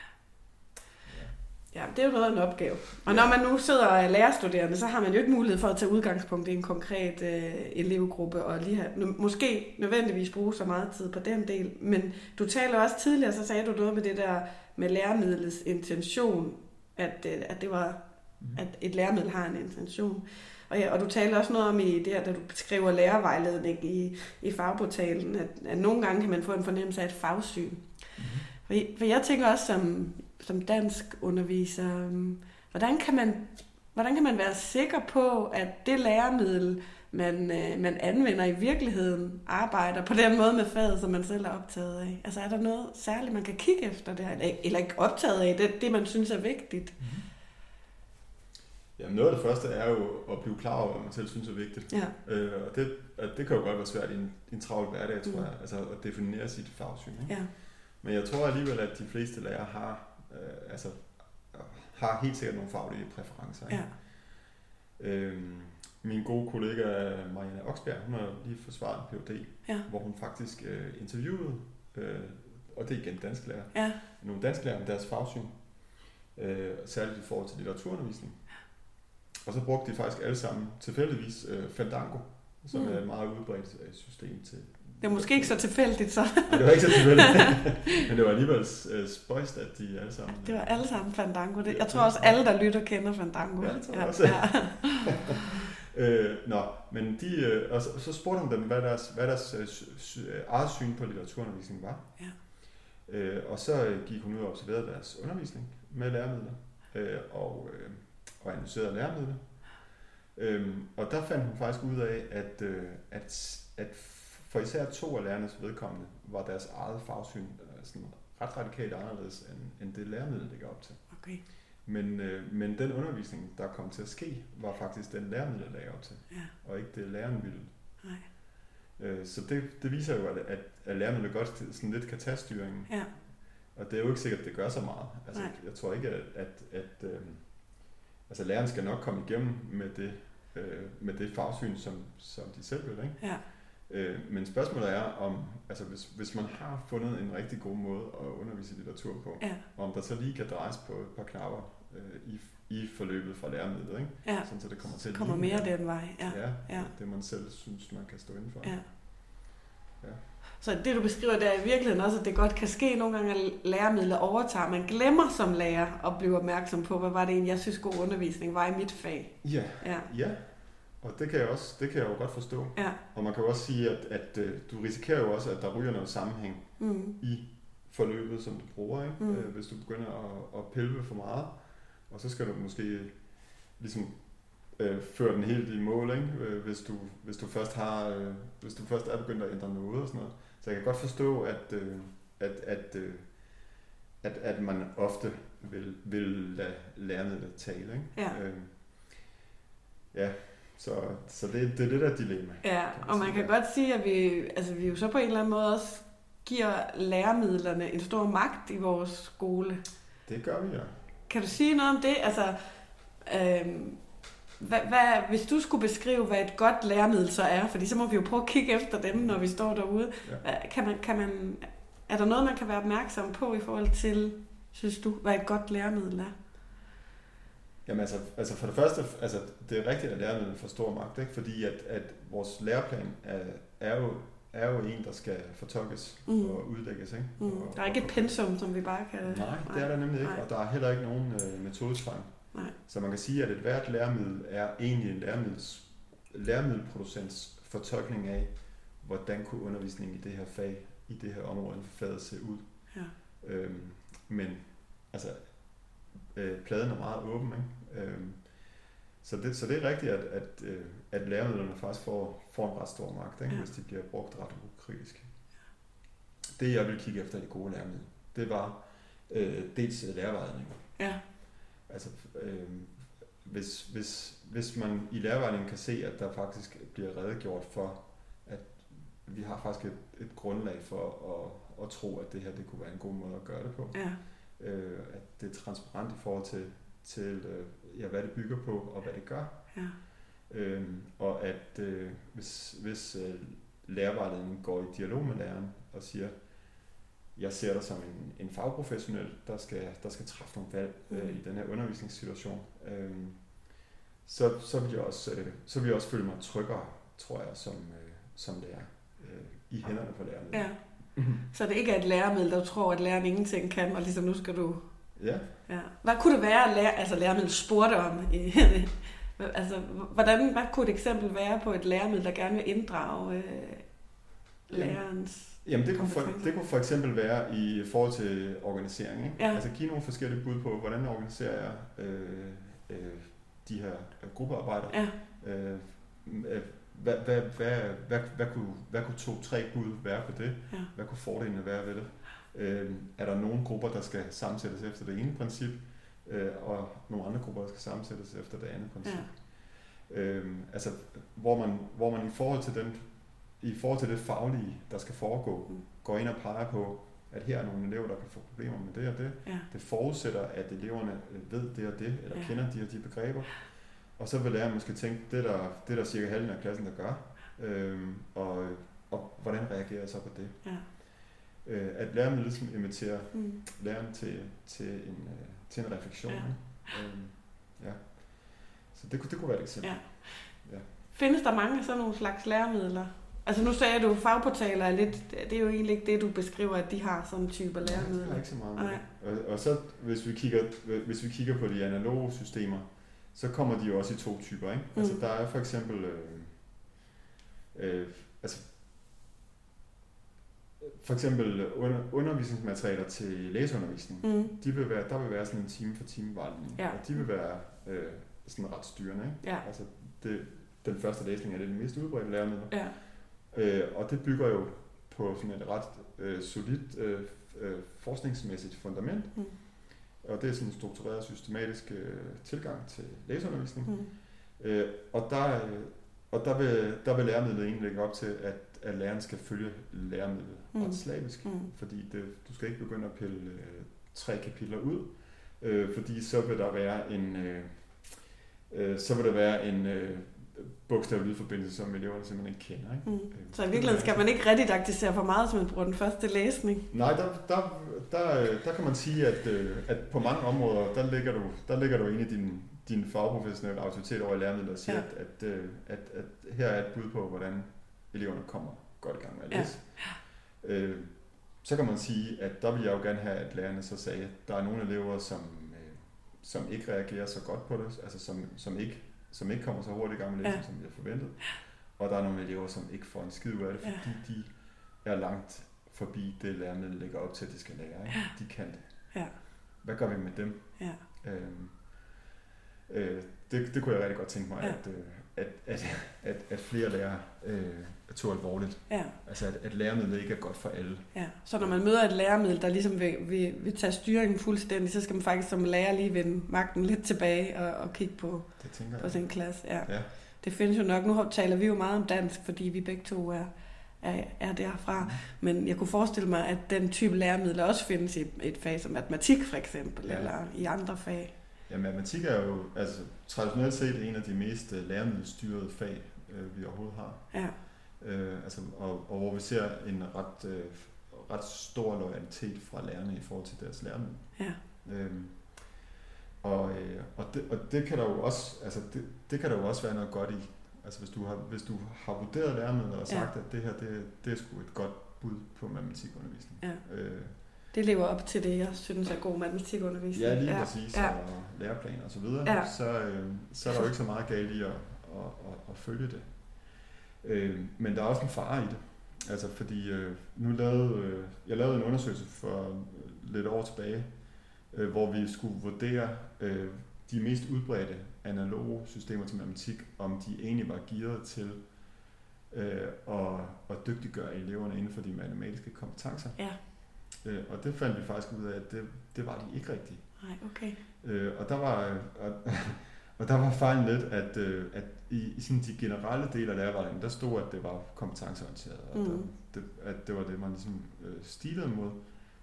det er jo noget af en opgave. Og når man nu sidder og er lærerstuderende, så har man jo ikke mulighed for at tage udgangspunkt i en konkret øh, elevgruppe, og lige have, måske nødvendigvis bruge så meget tid på den del. Men du taler også tidligere, så sagde du noget med det der med læremidlets intention, at, øh, at det var mm. at et læremiddel har en intention. Og, ja, og du taler også noget om i det her, da du beskriver lærervejledning i, i fagportalen, at, at nogle gange kan man få en fornemmelse af et fagsyn. Mm-hmm. For, for jeg tænker også som, som dansk underviser, um, hvordan kan man hvordan kan man være sikker på, at det læremiddel, man, øh, man anvender i virkeligheden, arbejder på den måde med faget, som man selv er optaget af? Altså er der noget særligt, man kan kigge efter det, eller, eller ikke optaget af, det, det man synes er vigtigt? Mm-hmm. Jamen noget af det første er jo at blive klar over, hvad man selv synes er vigtigt. Ja. Øh, og det, det kan jo godt være svært i en, en travl hverdag, tror mm. jeg, altså at definere sit fagsyn. Ikke? Ja. Men jeg tror alligevel, at de fleste lærere har, øh, altså, har helt sikkert nogle faglige præferencer. Ikke? Ja. Øhm, min gode kollega Marianne Oksberg, hun har lige forsvaret en PhD, ja. hvor hun faktisk øh, interviewede, øh, og det er igen lærer, ja. nogle lærer om deres fagsyn, øh, særligt i forhold til litteraturundervisning. Og så brugte de faktisk alle sammen tilfældigvis øh, Fandango, som mm. er et meget udbredt øh, system til det er måske ikke så tilfældigt, så. *laughs* Det var ikke så tilfældigt. Men det var alligevel øh, spøjst, at de alle sammen... Det var alle sammen Fandango. Det, jeg tror også, alle, der lytter, kender Fandango. Ja, jeg tror ja, også. Ja. *laughs* øh, nå, men de, øh, og så, så spurgte hun dem, hvad deres, hvad deres øh, øh, eget syn på litteraturundervisning var. Ja. Øh, og så gik hun ud og observerede deres undervisning med læremidler, øh, og, øh, og analyserede læremidler. Øh, og der fandt hun faktisk ud af, at, øh, at, at for især to af lærernes vedkommende var deres eget fagsyn øh, sådan ret radikalt anderledes end, end det læremiddel ligger op til. Okay. Men, øh, men den undervisning, der kom til at ske, var faktisk den læremiddel, der op til, ja. og ikke det læreren ville. Nej. Øh, så det, det viser jo, at, at, at lærerne godt sådan lidt kan tage styringen. Ja. Og det er jo ikke sikkert, at det gør så meget. Altså, Nej. jeg tror ikke, at, at, at øh, altså, læreren skal nok komme igennem med det, øh, med det fagsyn, som, som de selv vil. Ikke? Ja. Øh, men spørgsmålet er, om altså hvis, hvis man har fundet en rigtig god måde at undervise litteratur på, ja. om der så lige kan drejes på et par knapper øh, i, i forløbet fra læremidlet, ikke? Ja. sådan så det kommer til kommer mere den vej. Ja. Ja, ja, det man selv synes, man kan stå indenfor. Ja. Ja. Så det du beskriver der er i virkeligheden også, at det godt kan ske nogle gange, at læremidler overtager. Man glemmer som lærer at blive opmærksom på, hvad var det egentlig, jeg synes god undervisning var i mit fag. Ja, ja. ja. Og det kan jeg også, det kan jeg jo godt forstå. Ja. Og man kan jo også sige, at, at øh, du risikerer jo også, at der ryger noget sammenhæng mm. i forløbet, som du bruger, ikke? Mm. Øh, hvis du begynder at, at pille for meget. Og så skal du måske ligesom øh, føre den helt i mål, ikke? Øh, hvis, du, hvis, du først har, øh, hvis du først er begyndt at ændre noget og sådan noget. Så jeg kan godt forstå, at, øh, at, at, øh, at, at man ofte vil, vil lade lærerne tale. Ikke? Ja. Øh, ja, så, så det, det er det der dilemma. Ja, og man kan godt sige, at vi, altså, vi jo så på en eller anden måde også giver læremidlerne en stor magt i vores skole. Det gør vi, ja. Kan du sige noget om det? Altså, øhm, hvad, hvad, hvis du skulle beskrive, hvad et godt læremiddel så er, fordi så må vi jo prøve at kigge efter dem, når vi står derude. Ja. Kan man, kan man, er der noget, man kan være opmærksom på i forhold til, synes du, hvad et godt læremiddel er? Jamen altså, altså for det første, altså det er rigtigt, at lærerne får stor magt, ikke? fordi at, at vores læreplan er, er, jo, er jo en, der skal fortolkes mm. og udlægges. Ikke? Mm. Og, der er ikke et pensum, som vi bare kan... Nej, det er der nemlig ikke, Nej. og der er heller ikke nogen øh, metodesfang. Nej. Så man kan sige, at et hvert læremiddel er egentlig en læremiddels læremiddelproducents fortolkning af, hvordan kunne undervisningen i det her fag, i det her område for faget se ud. Ja. Øhm, men altså, øh, pladen er meget åben, ikke? Øhm, så, det, så det er rigtigt, at, at, øh, at læremidlerne faktisk får, får en ret stor magt, ikke? Ja. hvis de bliver brugt ret ukritisk. Det jeg vil kigge efter i gode læremidler, det var øh, dels lærervejledning. Ja. Altså, øh, hvis, hvis, hvis man i lærervejledningen kan se, at der faktisk bliver redegjort for, at vi har faktisk et, et grundlag for at, at tro, at det her det kunne være en god måde at gøre det på. Ja. Øh, at det er transparent i forhold til, til øh, ja, hvad det bygger på og hvad det gør. Ja. Øh, og at øh, hvis, hvis øh, lærervejledningen går i dialog med læreren og siger, jeg ser dig som en, en fagprofessionel, der skal, der skal træffe nogle valg øh, Mm. i den her undervisningssituation. Øh, så, så, vil jeg også, øh, så vil jeg også føle mig tryggere, tror jeg, som, øh, som lærer øh, i hænderne på lærerne. ja. Så det ikke er et læremiddel, der tror, at læreren ingenting kan, og ligesom nu skal du... ja. Ja. Hvad kunne det være, at lærer, altså læremiddel spurgte om? I, *laughs* altså, hvordan, hvad kunne et eksempel være på et læremiddel, der gerne vil inddrage øh, lærerens... Jamen det kunne, for, det kunne for eksempel være i forhold til organisering. Ikke? Ja. Altså give nogle forskellige bud på, hvordan organiserer jeg øh, øh, de her gruppearbejder. Ja, Øh, øh, hvad, hvad, hvad, hvad, hvad, kunne, hvad kunne to-tre bud være på det? ja, Hvad kunne fordelene være ved det? Øh, er der nogle grupper, der skal sammensættes efter det ene princip, øh, og nogle andre grupper, der skal sammensættes efter det andet princip? ja, Øh, altså, hvor man, hvor man i forhold til den, i forhold til det faglige, der skal foregå, Mm. går ind og peger på, at her er nogle elever, der kan få problemer med det og det. ja, Det forudsætter, at eleverne øh, ved det og det, eller ja. kender de og de begreber. Og så vil læreren måske tænke, det er der, det er der cirka halvdelen af klassen, der gør. Øhm, og, og hvordan reagerer jeg så på det? ja. Øh, at læreren ligesom inviterer Mm. læreren til, til, en, øh, til en refleksion. Ja. Ja. Øhm, ja. Så det, kunne- det kunne være et eksempel. Ja. Findes der mange af sådan nogle slags læremidler? Altså nu sagde du, fagportaler er lidt, det er jo egentlig ikke det, du beskriver, at de har sådan en type Ja, det læremidler. er ikke så meget. Nej. Og, og så hvis vi, kigger, hvis vi kigger på de analoge systemer, så kommer de jo også i to typer. Ikke? Mm. Altså der er for eksempel, øh, øh, altså for eksempel under, undervisningsmaterialer til læseundervisning. Mm. De vil være, der vil være sådan en time for time vejledning, Ja. og de vil være øh, sådan ret styrende. Ikke? Ja, Altså det, den første læsning er det den mest udbredte læremidler. ja, Øh, og det bygger jo på sådan et ret øh, solidt øh, øh, forskningsmæssigt fundament. Mm. Og det er sådan en struktureret, systematisk øh, tilgang til læseundervisning. mm. Øh, og der, øh, og der, vil, der vil læremidlet egentlig lægge op til, at, at læreren skal følge læremidlet Mm. ret slavisk. Mm. Fordi det, du skal ikke begynde at pille øh, tre kapitler ud, øh, fordi så vil der være en, øh, øh, så vil der være en øh, bogstav lydforbindelse, som eleverne simpelthen ikke kender. Ikke? Mm. Så i virkeligheden skal man ikke redidaktisere for meget, hvis man bruger den første læsning. Nej, der, der, der, øh, der kan man sige, at, øh, at på mange områder, der ligger du, der ligger du i din, din fagprofessionelle autoritet over læremidler og siger, Ja. ja. at, at, øh, at, at her er et bud på, hvordan eleverne kommer godt i gang med at Ja. læse. Øh, så kan man sige, at der vil jeg jo gerne have, at lærerne så sagde, at der er nogle elever, som, øh, som ikke reagerer så godt på det, altså som, som, ikke, som ikke kommer så hurtigt i gang med læsning, Ja. ja. som vi har forventet. Og der er nogle elever, som ikke får en skid ud af det, Ja. fordi de er langt forbi det læremiddel lægger op til, at de skal lære. Ikke? De kan det. Ja. Hvad gør vi med dem? Ja. Øhm, øh, det, det kunne jeg rigtig godt tænke mig, Ja. at, øh, at, at, at, at flere lærere øh, tog alvorligt. Ja, Altså, at, at læremidlet ikke er godt for alle. ja. Så når man møder et læremiddel, der ligesom vil, vil, vil tage styringen fuldstændig, så skal man faktisk som lærer lige vende magten lidt tilbage og, og kigge på, Det på sin klasse. Ja. Ja. Det findes jo nok. Nu taler vi jo meget om dansk, fordi vi begge to er, er, er derfra. Men jeg kunne forestille mig, at den type læremidler også findes i et fag som matematik for eksempel. Ja. eller i andre fag. Ja, matematik er jo altså, traditionelt set en af de mest øh, læremiddelstyrede fag, øh, vi overhovedet har. Ja, Øh, altså, og, og hvor vi ser en ret, øh, ret stor loyalitet fra lærerne i forhold til deres læremiddel. ja, Øhm, og, øh, og, det, og det kan der jo også, altså det, det kan der jo også være noget godt i. Altså hvis du har, hvis du har vurderet læremidler og sagt, ja. at det her, det, det er sgu et godt bud på matematikundervisning. ja. Øh, Det lever op til det, jeg synes er god matematikundervisning. ja, lige ja. præcis, Ja. og læreplaner og så videre. Ja. Så, øh, så er der jo ikke så meget galt i at, at, at, at følge det. Øh, men der er også en fare i det. Altså fordi øh, nu lavede øh, jeg lavede en undersøgelse for lidt år tilbage, øh, hvor vi skulle vurdere øh, de mest udbredte analoge systemer til matematik, om de egentlig var gearet til øh, at, at dygtiggøre eleverne inden for de matematiske kompetencer. Ja. Øh, og det fandt vi faktisk ud af, at det, det var de ikke rigtigt. Nej, okay. Øh, og der var og, *laughs* og der var fejlen lidt, at, øh, at i, i sådan de generelle dele af lærervejledningen, der stod, at det var kompetenceorienteret, og mm. der, det, at det var det, man ligesom øh, stilede mod.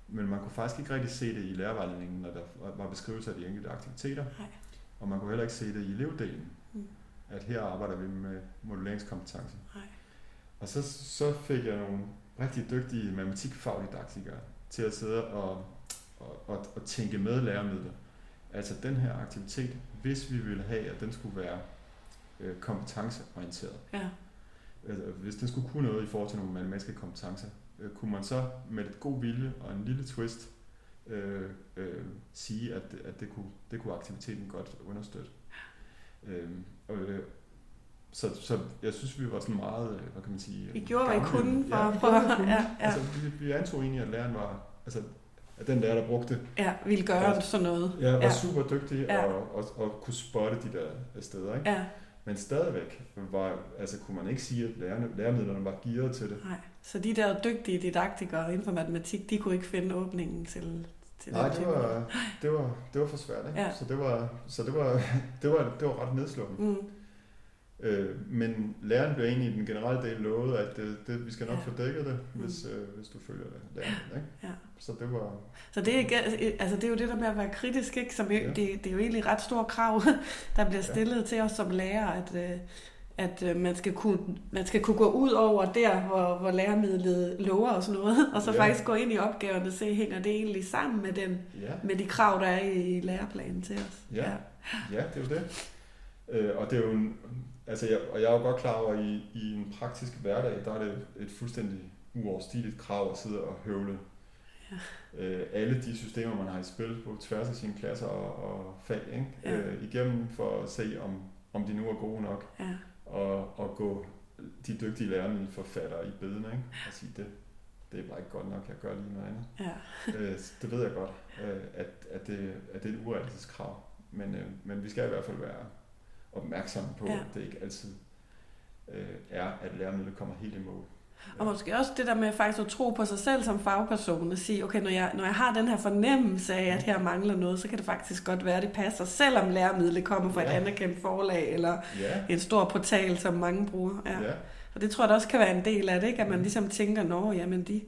Men man kunne faktisk ikke rigtig se det i lærervejledningen, når der var beskrivelse af de enkelte aktiviteter. Nej. Og man kunne heller ikke se det i elevdelen, mm. at her arbejder vi med modelleringskompetence. Nej. Og så, så fik jeg nogle rigtig dygtige matematikfagdidaktikere til at sidde og, og, og, og tænke med læremidler. Altså den her aktivitet, hvis vi ville have, at den skulle være øh, kompetenceorienteret. Ja. Altså, hvis den skulle kunne noget i forhold til nogle matematiske kompetencer, øh, kunne man så med et god vilje og en lille twist øh, øh, sige, at, at det, kunne, det kunne aktiviteten godt understøtte. Øh, øh, så, så jeg synes, vi var sådan meget, øh, hvad kan man sige... I gjorde, hvad I kunne for, ja, for, ja, ja. Altså, vi, vi antog egentlig, at læreren var, altså, at den lærer, der brugte Ja, ville gøre altså, sådan noget. Ja, var ja. super dygtig ja. og, og, og kunne spotte de der steder, ikke? Ja. Men stadigvæk var, altså, kunne man ikke sige, at lærerne, læremidlerne var gearet til det. Nej, så de der dygtige didaktikere inden for matematik, de kunne ikke finde åbningen til, til Nej, det var, det, var, det var for svært, ikke? Ja. Så, det var, så det var, *laughs* det var, det var ret nedslående. Mm. Øh, men læreren blev egentlig i den generelle del lovet, at det, det, vi skal nok ja. få dækket det, mm. hvis, øh, hvis du følger det. Læreren, ikke? Ja. Så det var... Så det er, altså det er jo det der med at være kritisk, ikke? Som, ja. det, det er jo egentlig ret store krav, *laughs* der bliver stillet ja. til os som lærer, at, øh, at øh, man, skal kunne, man skal kunne gå ud over der, hvor, hvor læremidlet lover sådan noget, og så ja. faktisk gå ind i opgaverne og se, hænger det egentlig sammen med, den, ja. med de krav, der er i læreplanen til os. Ja, ja. ja det er jo det. Øh, og det er jo en, altså jeg, og jeg er jo godt klar over, at i, i en praktisk hverdag, der er det et fuldstændig uoverstigeligt krav at sidde og høvle ja. øh, alle de systemer, man har i spil på tværs af sine klasser og, og fag, ikke? Ja. Øh, igennem for at se, om, om de nu er gode nok, ja. og, og gå de dygtige lærerne forfattere i bedene, ikke? og sige, det, det er bare ikke godt nok, jeg gør lige noget andet. Ja. *laughs* øh, det ved jeg godt, øh, at, at, det, at det er et urealistisk krav, men, øh, men vi skal i hvert fald være opmærksom på, ja. at det ikke altid øh, er, at læremidlet kommer helt i mål. Og måske også det der med faktisk at tro på sig selv som fagperson og sige, okay, når jeg, når jeg har den her fornemmelse af, at her mangler noget, så kan det faktisk godt være, at det passer, selvom læremidlet kommer fra ja. et anerkendt forlag eller ja. en stor portal, som mange bruger. Ja. Ja. Og det tror jeg da også kan være en del af det, ikke? at man mm. ligesom tænker, nå, jamen de,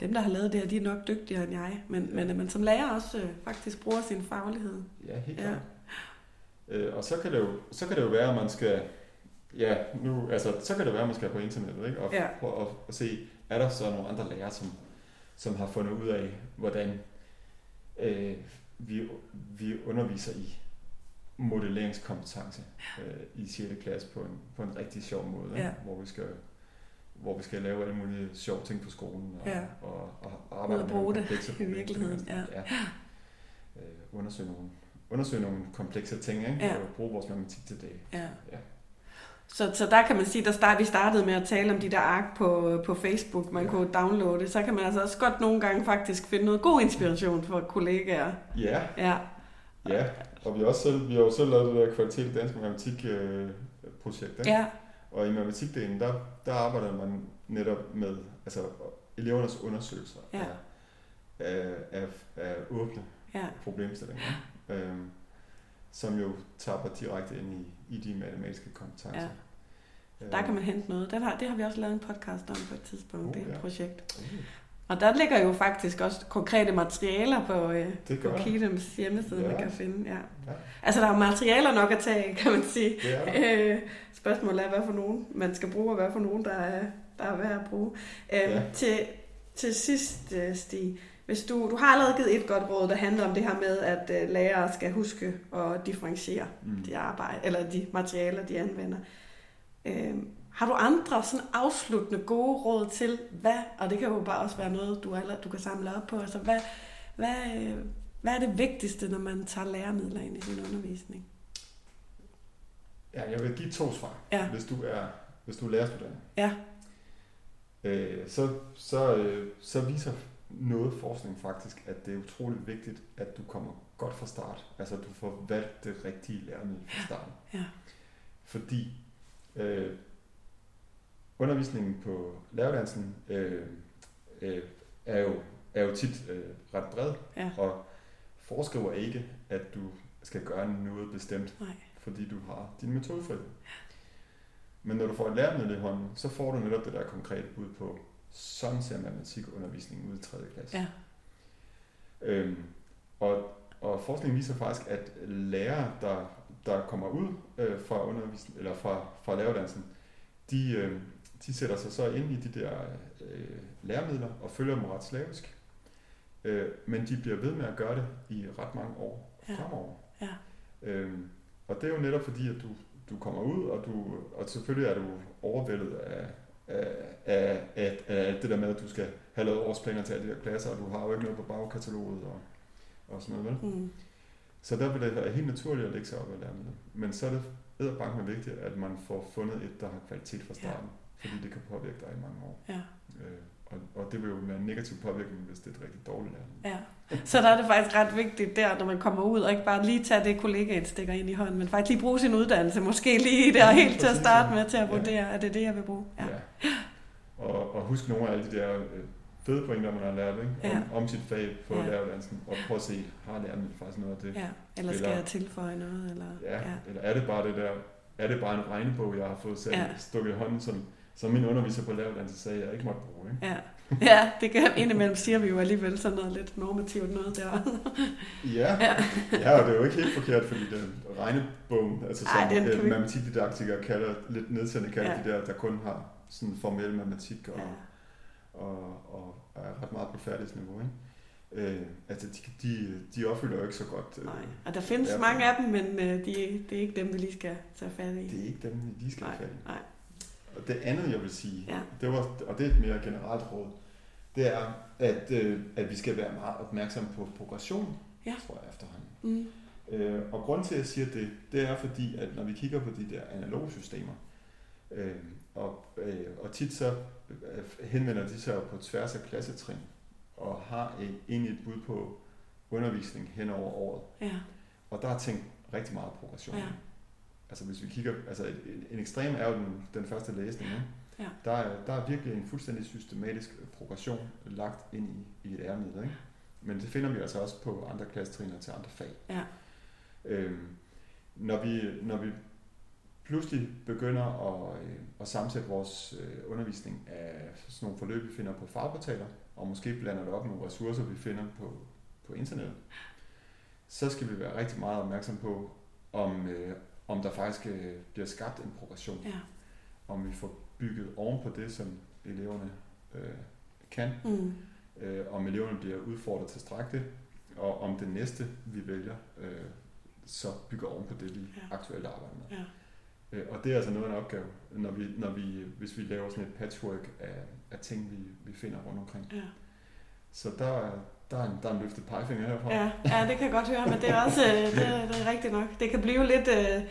dem, der har lavet det her, de er nok dygtigere end jeg. Men, ja. men at man som lærer også øh, faktisk bruger sin faglighed. Ja, helt ja. Øh, og så kan, det jo, så kan det jo være, at man skal, ja, nu, altså, så kan det være, at man skal på internettet, ikke? Og ja. prøve at, at se, er der så nogle andre lærere, som, som har fundet ud af, hvordan øh, vi, vi underviser i modelleringskompetence øh, i 6. klasse på en, på en rigtig sjov måde, ja. hvor vi skal hvor vi skal lave alle mulige sjove ting på skolen og, ja. og, og arbejde med nogle komplekse i virkeligheden. Ja. Ja. Øh, undersøge nogle undersøge nogle komplekse ting, ikke? Ja. og bruge vores matematik til det. Ja. ja. Så, så der kan man sige, der start, vi startede med at tale om de der ark på, på Facebook, man ja. kunne downloade, så kan man altså også godt nogle gange faktisk finde noget god inspiration for kollegaer. Ja. Ja. Ja, og vi har også selv, vi har jo selv lavet det der kvalitet i dansk matematik øh, projekt, ikke? Ja. Og i matematikdelen, der, der arbejder man netop med altså, elevernes undersøgelser ja. af, af, af åbne ja. problemstillinger øh, som jo tapper direkte ind i, i de matematiske kompetencer. Ja. Der kan man hente noget. Den har, det har vi også lavet en podcast om på et tidspunkt, oh, det ja. projekt. Oh. Og der ligger jo faktisk også konkrete materialer på, øh, på Kidems hjemmeside, ja. man kan finde. Ja. Ja. Altså, der er materialer nok at tage, kan man sige. Ja. Øh, spørgsmålet er, hvad for nogen man skal bruge, og hvad for nogen, der er, der er værd at bruge. Øh, ja. til, til sidst, øh, Stig, hvis du, du har allerede givet et godt råd, der handler om det her med, at uh, lærere skal huske at differentiere mm. de arbejde, eller de materialer, de anvender. Uh, har du andre sådan afsluttende gode råd til, hvad, og det kan jo bare også være noget, du, allerede, du kan samle op på, altså hvad, hvad, hvad er det vigtigste, når man tager læremidler ind i sin undervisning? Ja, jeg vil give to svar. Ja. Hvis du er, hvis du er lærerstuderende. Ja. Øh, så, så, øh, så viser noget forskning faktisk, at det er utroligt vigtigt, at du kommer godt fra start. Altså at du får valgt det rigtige læremiddel fra starten. Ja. Fordi øh, undervisningen på læreruddannelsen øh, øh, er, jo, er jo tit øh, ret bred, Ja. og foreskriver ikke, at du skal gøre noget bestemt, Nej. fordi du har din metodefrihed. Men når du får et læremiddel i hånden, så får du netop det der konkrete bud på, sådan ser matematikundervisningen ud i 3. klasse. Ja. Øhm, og, og forskningen viser faktisk, at lærere, der, der kommer ud øh, fra undervisning eller fra, fra læreruddannelsen, de, øh, de sætter sig så ind i de der øh, læremidler og følger dem ret slavisk. Øh, men de bliver ved med at gøre det i ret mange år Ja. fremover. Ja. Øhm, og det er jo netop fordi, at du, du kommer ud, og, du, og selvfølgelig er du overvældet af, af, af, af, det der med, at du skal have lavet årsplaner til alle de der klasser, og du har jo ikke noget på bagkataloget og, og sådan noget. Vel? Mm. Så der vil det være helt naturligt at lægge sig op og lære med det. Men så er det edderbank med vigtigt, at man får fundet et, der har kvalitet fra starten, ja. fordi det kan påvirke dig i mange år. Ja. Øh, og, og det vil jo være en negativ påvirkning, hvis det er et rigtig dårligt lærer. Ja. Så der er det faktisk ret vigtigt der, når man kommer ud, og ikke bare lige tage det kollegaet stikker ind i hånden, men faktisk lige bruge sin uddannelse, måske lige der helt til at starte ja. med til at Ja. vurdere, at det er det, jeg vil bruge. Ja. Ja. Og, og husk nogle af alle de der øh, fede pointer, man har lært ikke? Om, Ja. om sit fag på Ja. ja. læreruddannelsen, og prøv at se, har læreren faktisk noget af det? ja. Eller skal Eller- jeg tilføje noget? Eller, Ja, ja. eller er det bare det der, er det bare en regnebog, jeg har fået selv Ja. ja. stukket i hånden, som, som min underviser på læreruddannelsen sagde, jeg ikke måtte bruge, ikke? Ja. ja, det kan indimellem siger vi jo alligevel sådan noget lidt normativt noget der. Ja, Ja. ja og det er jo ikke helt forkert, fordi den regnebogen, altså som Ej, den øh, vi- matematikdidaktikere kalder, lidt nedsættende kalder Ja. de der, der kun har sådan formel matematik og, Ja. og, og er ret meget på færdighedsniveau, ikke? Øh, altså, de, de, de opfylder jo ikke så godt. Øh, Nej. Og der findes Ja. mange af dem, men øh, de, det er ikke dem, vi lige skal tage fat i. Det er ikke dem, vi lige skal Nej, have fat i. nej. Og det andet, jeg vil sige, Ja. det var, og det er et mere generelt råd, det er, at, øh, at vi skal være meget opmærksomme på progression, Ja. tror jeg efterhånden. Mm. Øh, og grund til, at jeg siger det, det er fordi, at når vi kigger på de der analoge systemer, øh, og, øh, og tit så øh, henvender de sig på tværs af klassetrin, og har et, egentlig et bud på undervisning hen over året. Ja. Og der er tænkt rigtig meget progression. Ja. Altså hvis vi kigger, altså en, en ekstrem er jo den, den første læsning, ikke? Ja. Der, er, der er virkelig en fuldstændig systematisk progression lagt ind i, i et æremiddel, ikke? Men det finder vi altså også på andre klassetrin og til andre fag. Ja. Øhm, når, vi, når vi pludselig begynder at, øh, at sammensætte vores øh, undervisning af sådan nogle forløb, vi finder på fagportaler, og måske blander det op med nogle ressourcer, vi finder på, på internettet, så skal vi være rigtig meget opmærksom på, om, øh, om der faktisk øh, bliver skabt en progression. Ja. Om vi får bygget oven på det, som eleverne øh, kan, Mm. øh, om eleverne bliver udfordret tilstrækkeligt, og om det næste, vi vælger, øh, så bygger oven på det, vi Ja. aktuelt arbejder med. Ja. Øh, og det er altså noget af en opgave, når vi, når vi, hvis vi laver sådan et patchwork af, af ting, vi, vi finder rundt omkring. Ja. Så der, er- der, er en, der er en løftet pegefinger herfra. Ja, ja, det kan jeg godt høre, men det er også øh, det, er- det er rigtigt nok. Det kan blive lidt øh,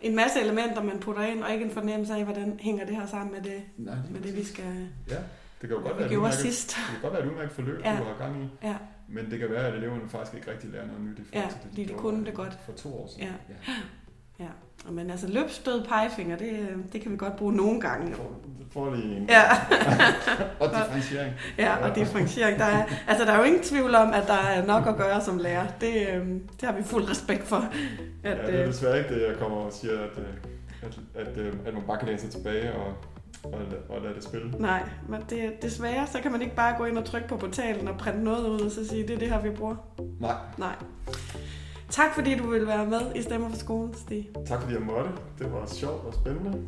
en masse elementer, man putter ind, og ikke en fornemmelse af, hvordan hænger det her sammen med det, Nej, lige med det vi skal Ja, det kan jo godt vi være, gjorde udmærket, sidst. det kan godt være et udmærket forløb, Ja. du har gang i. Ja. Men det kan være, at eleverne faktisk ikke rigtig lærer noget nyt i forhold Ja, til det, de gjorde kunne det godt. For to år siden. Ja. ja. Ja, men altså løbstød pegefinger, det, det kan vi godt bruge nogle gange. En. Ja. *laughs* og differentiering. Ja, og differentiering. Der er, altså, der er jo ingen tvivl om, at der er nok at gøre som lærer. Det, øh, det har vi fuld respekt for. At, ja, det er øh, desværre ikke det, jeg kommer og siger, at, øh, at, at, øh, at man bare kan læne sig tilbage og, og, og lade det spille. nej, men det, desværre, så kan man ikke bare gå ind og trykke på portalen og printe noget ud og så sige, det er det her, vi bruger. Nej, Nej. Tak fordi du ville være med i Stemmer for skolen, Stig. tak fordi jeg måtte. Det var sjovt og spændende.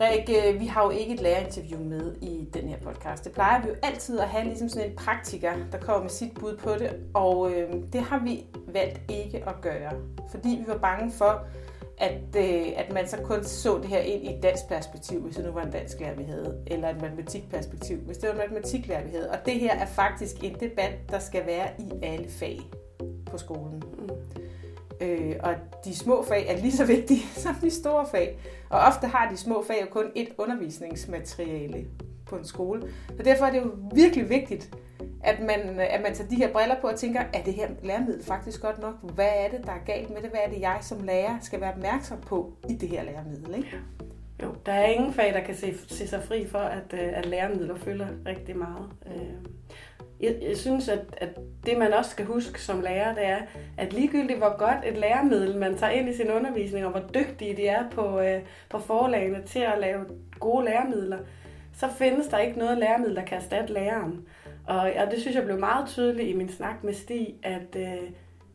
Rik, øh, vi har jo ikke et lærerinterview med i den her podcast. Det plejer vi jo altid at have ligesom sådan en praktiker, der kommer med sit bud på det. Og øh, det har vi valgt ikke at gøre, fordi vi var bange for, at, øh, at man så kun så det her ind i et dansk perspektiv, hvis det nu var en dansk lærer, vi havde, eller et matematikperspektiv, hvis det var en matematiklærer, vi havde. Og det her er faktisk en debat, der skal være i alle fag på skolen. Mm. Øh, og de små fag er lige så vigtige *laughs* som de store fag. Og ofte har de små fag jo kun et undervisningsmateriale på en skole. Så derfor er det jo virkelig vigtigt, at man, øh, at man tager de her briller på og tænker, er det her læremiddel faktisk godt nok? Hvad er det, der er galt med det? Hvad er det, jeg som lærer skal være opmærksom på i det her læremiddel? Ikke? Jo, der er ingen fag, der kan se, se sig fri for, at, øh, at læremidler fylder rigtig meget. Øh, jeg, jeg synes, at, at det man også skal huske som lærer, det er, at ligegyldigt hvor godt et læremiddel man tager ind i sin undervisning, og hvor dygtige de er på, på forlagene til at lave gode læremidler, så findes der ikke noget læremiddel, der kan erstatte læreren. Og, og det synes jeg blev meget tydeligt i min snak med Stig, at, øh,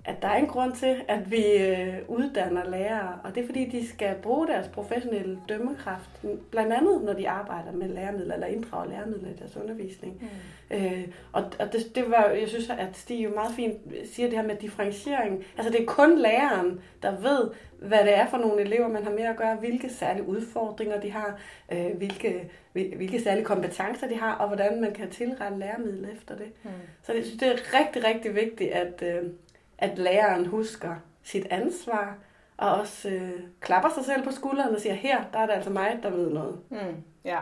at der er en grund til, at vi øh, uddanner lærere, og det er fordi, de skal bruge deres professionelle dømmekraft, blandt andet når de arbejder med læremidler, eller inddrager læremidler i deres undervisning. Mm. Øh, og og det, det var, jeg synes, at Stig jo meget fint siger det her med differentiering. Altså det er kun læreren, der ved, hvad det er for nogle elever, man har med at gøre, hvilke særlige udfordringer de har, øh, hvilke, hvilke særlige kompetencer de har, og hvordan man kan tilrette læremidler efter det. Mm. Så det, det er rigtig, rigtig vigtigt, at, øh, at læreren husker sit ansvar, og også øh, klapper sig selv på skulderen og siger, her, der er det altså mig, der ved noget. Mm. Ja,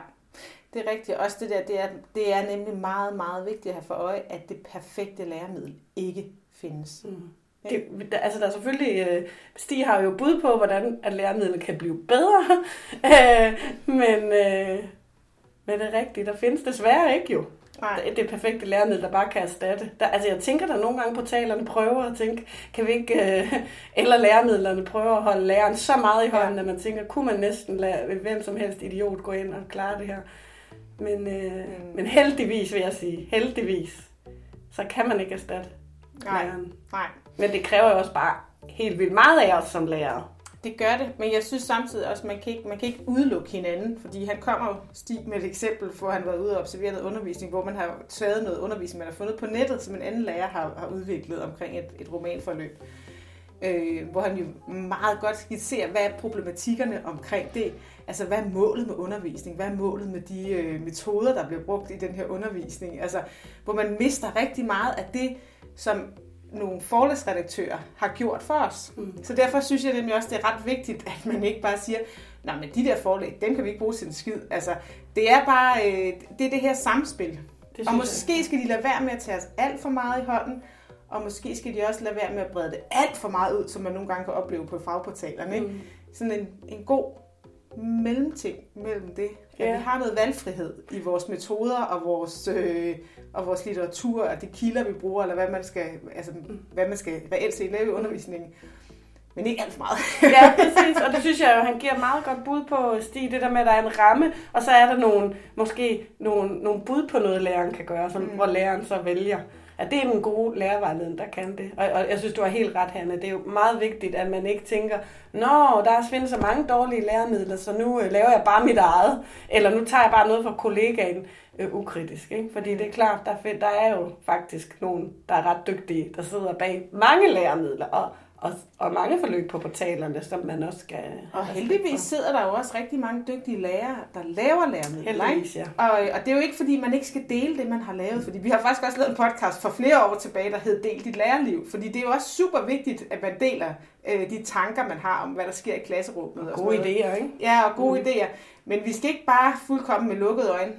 det er rigtigt. Også det der, det er, det er nemlig meget, meget vigtigt at have for øje, at det perfekte læremiddel ikke findes. Mm. Det, der, altså der er selvfølgelig, øh, Stig har jo bud på, hvordan at læremidlet kan blive bedre, *laughs* øh, men, øh, men det er rigtigt, der findes desværre ikke jo. Nej. Det, det perfekte læremiddel, der bare kan erstatte. Der, altså jeg tænker, der nogle gange på talerne prøver at tænke, kan vi ikke, øh, eller læremidlerne prøver at holde læreren så meget i hånden, ja. at man tænker, kunne man næsten lade hvem som helst idiot gå ind og klare det her. Men, øh, mm. men heldigvis vil jeg sige, heldigvis, så kan man ikke erstatte Nej. læreren. Nej. Men det kræver jo også bare helt vildt meget af os som lærere. Det gør det, men jeg synes samtidig også, at man kan ikke, man kan ikke udelukke hinanden, fordi han kommer jo Stig med et eksempel, hvor han var ude og observere noget undervisning, hvor man har taget noget undervisning, man har fundet på nettet, som en anden lærer har, har udviklet omkring et, et romanforløb. Øh, hvor han jo meget godt skitserer, hvad er problematikkerne omkring det. Altså, hvad er målet med undervisning? Hvad er målet med de øh, metoder, der bliver brugt i den her undervisning? Altså, hvor man mister rigtig meget af det, som nogle forlæsredaktører har gjort for os. Mm. Så derfor synes jeg nemlig også, det er ret vigtigt, at man ikke bare siger, nej, men de der forlæg, dem kan vi ikke bruge til en skid. Altså, det er bare, øh, det er det her samspil. Det og måske jeg. skal de lade være med at tage os alt for meget i hånden, og måske skal de også lade være med at brede det alt for meget ud, som man nogle gange kan opleve på fagportalerne. Ikke? Mm. Sådan en, en god mellemting mellem det. At ja. vi har noget valgfrihed i vores metoder og vores, øh, og vores litteratur, og de kilder, vi bruger, eller hvad man skal, altså, hvad man skal reelt set lave i undervisningen. Men ikke alt for meget. ja, *laughs* præcis. Og det synes jeg jo, han giver meget godt bud på, Stig, det der med, at der er en ramme, og så er der nogle, måske nogle, nogle bud på noget, læreren kan gøre, som, mm. hvor læreren så vælger og det er en god lærervejledning, der kan det. Og, og jeg synes, du har helt ret, Hanne. Det er jo meget vigtigt, at man ikke tænker, Nå, der findes så mange dårlige læremidler, så nu øh, laver jeg bare mit eget. Eller nu tager jeg bare noget fra kollegaen øh, ukritisk. Ikke? Fordi det er klart, der, der er jo faktisk nogen, der er ret dygtige, der sidder bag mange læremidler. Og og, og mange forløb på portalerne, som man også skal... Og heldigvis sidder der jo også rigtig mange dygtige lærere, der laver læremidler. Heldigvis, ja. Og, og det er jo ikke, fordi man ikke skal dele det, man har lavet. Fordi vi har faktisk også lavet en podcast for flere år tilbage, der hed Del dit lærerliv. Fordi det er jo også super vigtigt, at man deler øh, de tanker, man har om, hvad der sker i klasserummet. Og gode idéer, ikke? Ja, og gode mm. idéer. Men vi skal ikke bare fuldkommen med lukkede øjne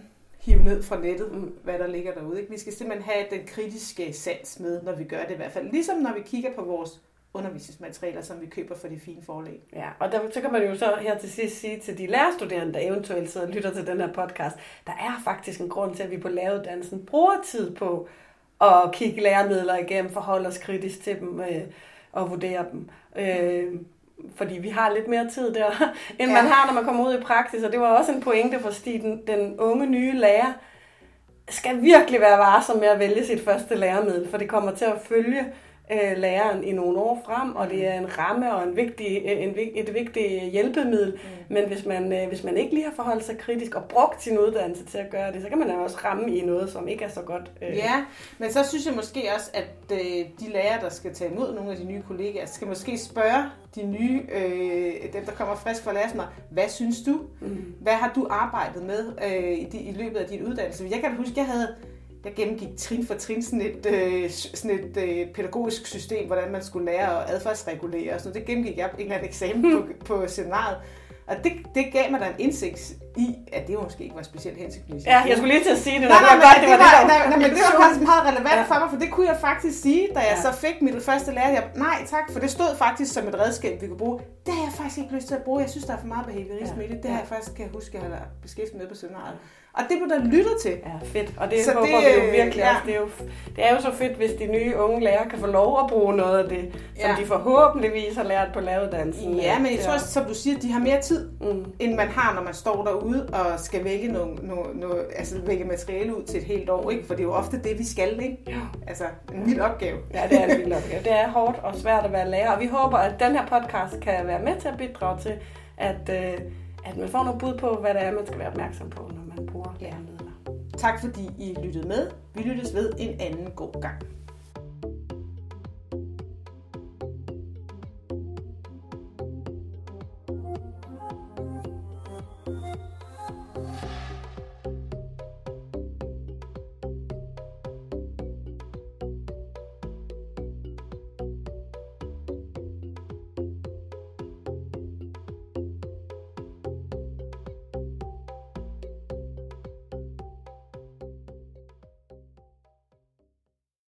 hive ned fra nettet, mm. hvad der ligger derude. Ikke? Vi skal simpelthen have den kritiske sans med, når vi gør det i hvert fald. Ligesom når vi kigger på vores undervisningsmaterialer, som vi køber for de fine forlag. Ja, og der, så kan man jo så her til sidst sige til de lærerstuderende, der eventuelt sidder og lytter til den her podcast, der er faktisk en grund til, at vi på læreruddannelsen bruger tid på at kigge læremidler igennem, forholde os kritisk til dem øh, og vurdere dem. Øh, fordi vi har lidt mere tid der, *laughs* end ja. man har, når man kommer ud i praksis. Og det var også en pointe for Stig, den, den unge nye lærer, skal virkelig være varsom med at vælge sit første læremiddel, for det kommer til at følge øh, læreren i nogle år frem, og det er en ramme og en vigtig, øh, en, et vigtigt hjælpemiddel. Mm. Men hvis man, øh, hvis man ikke lige har forholdt sig kritisk og brugt sin uddannelse til at gøre det, så kan man også ramme i noget, som ikke er så godt. Øh. Ja, men så synes jeg måske også, at øh, de lærere, der skal tage imod nogle af de nye kollegaer, skal måske spørge de nye, øh, dem der kommer frisk fra lærersmad, hvad synes du? Mm. Hvad har du arbejdet med øh, i, de, i løbet af din uddannelse? Jeg kan huske, jeg havde jeg gennemgik trin for trin sådan et, øh, sådan et øh, pædagogisk system, hvordan man skulle lære at adfærdsregulere og sådan noget. Det gennemgik jeg en eller anden eksamen på, *laughs* på seminaret. Og det, det gav mig da en indsigt i, at det måske ikke var specielt hensigtsmæssigt. Ja, jeg skulle lige til at sige det. Nej, nej, nej, det, var, det, var, nej, nej, men det var faktisk meget relevant ja. for mig, for det kunne jeg faktisk sige, da jeg ja. så fik mit første lærer. Jeg, nej tak, for det stod faktisk som et redskab, vi kunne bruge. Det har jeg faktisk ikke lyst til at bruge. Jeg synes, der er for meget behaviorisme ja. i det. Det har jeg faktisk, kan jeg huske, jeg har beskæftiget med på seminaret. Og det blev der lyttet til. Ja, fedt. Og det så håber det, vi jo virkelig ja. også. Det er jo, det er jo så fedt, hvis de nye unge lærere kan få lov at bruge noget af det, som ja. de forhåbentligvis har lært på læreruddannelsen. Ja, men jeg tror også, som du siger, de har mere tid, mm. end man har, når man står derude og skal vække, nogle, nogle, nogle, altså vække materiale ud til et helt år. Ikke? For det er jo ofte det, vi skal. Ikke? Ja. Altså en vild opgave. Ja, det er en vild opgave. Det er hårdt og svært at være lærer, og vi håber, at den her podcast kan være med til at bidrage til, at, øh, at man får nogle bud på, hvad det er, man skal være opmærksom på, når man bruger læremidler. Tak fordi I lyttede med. Vi lyttes ved en anden god gang.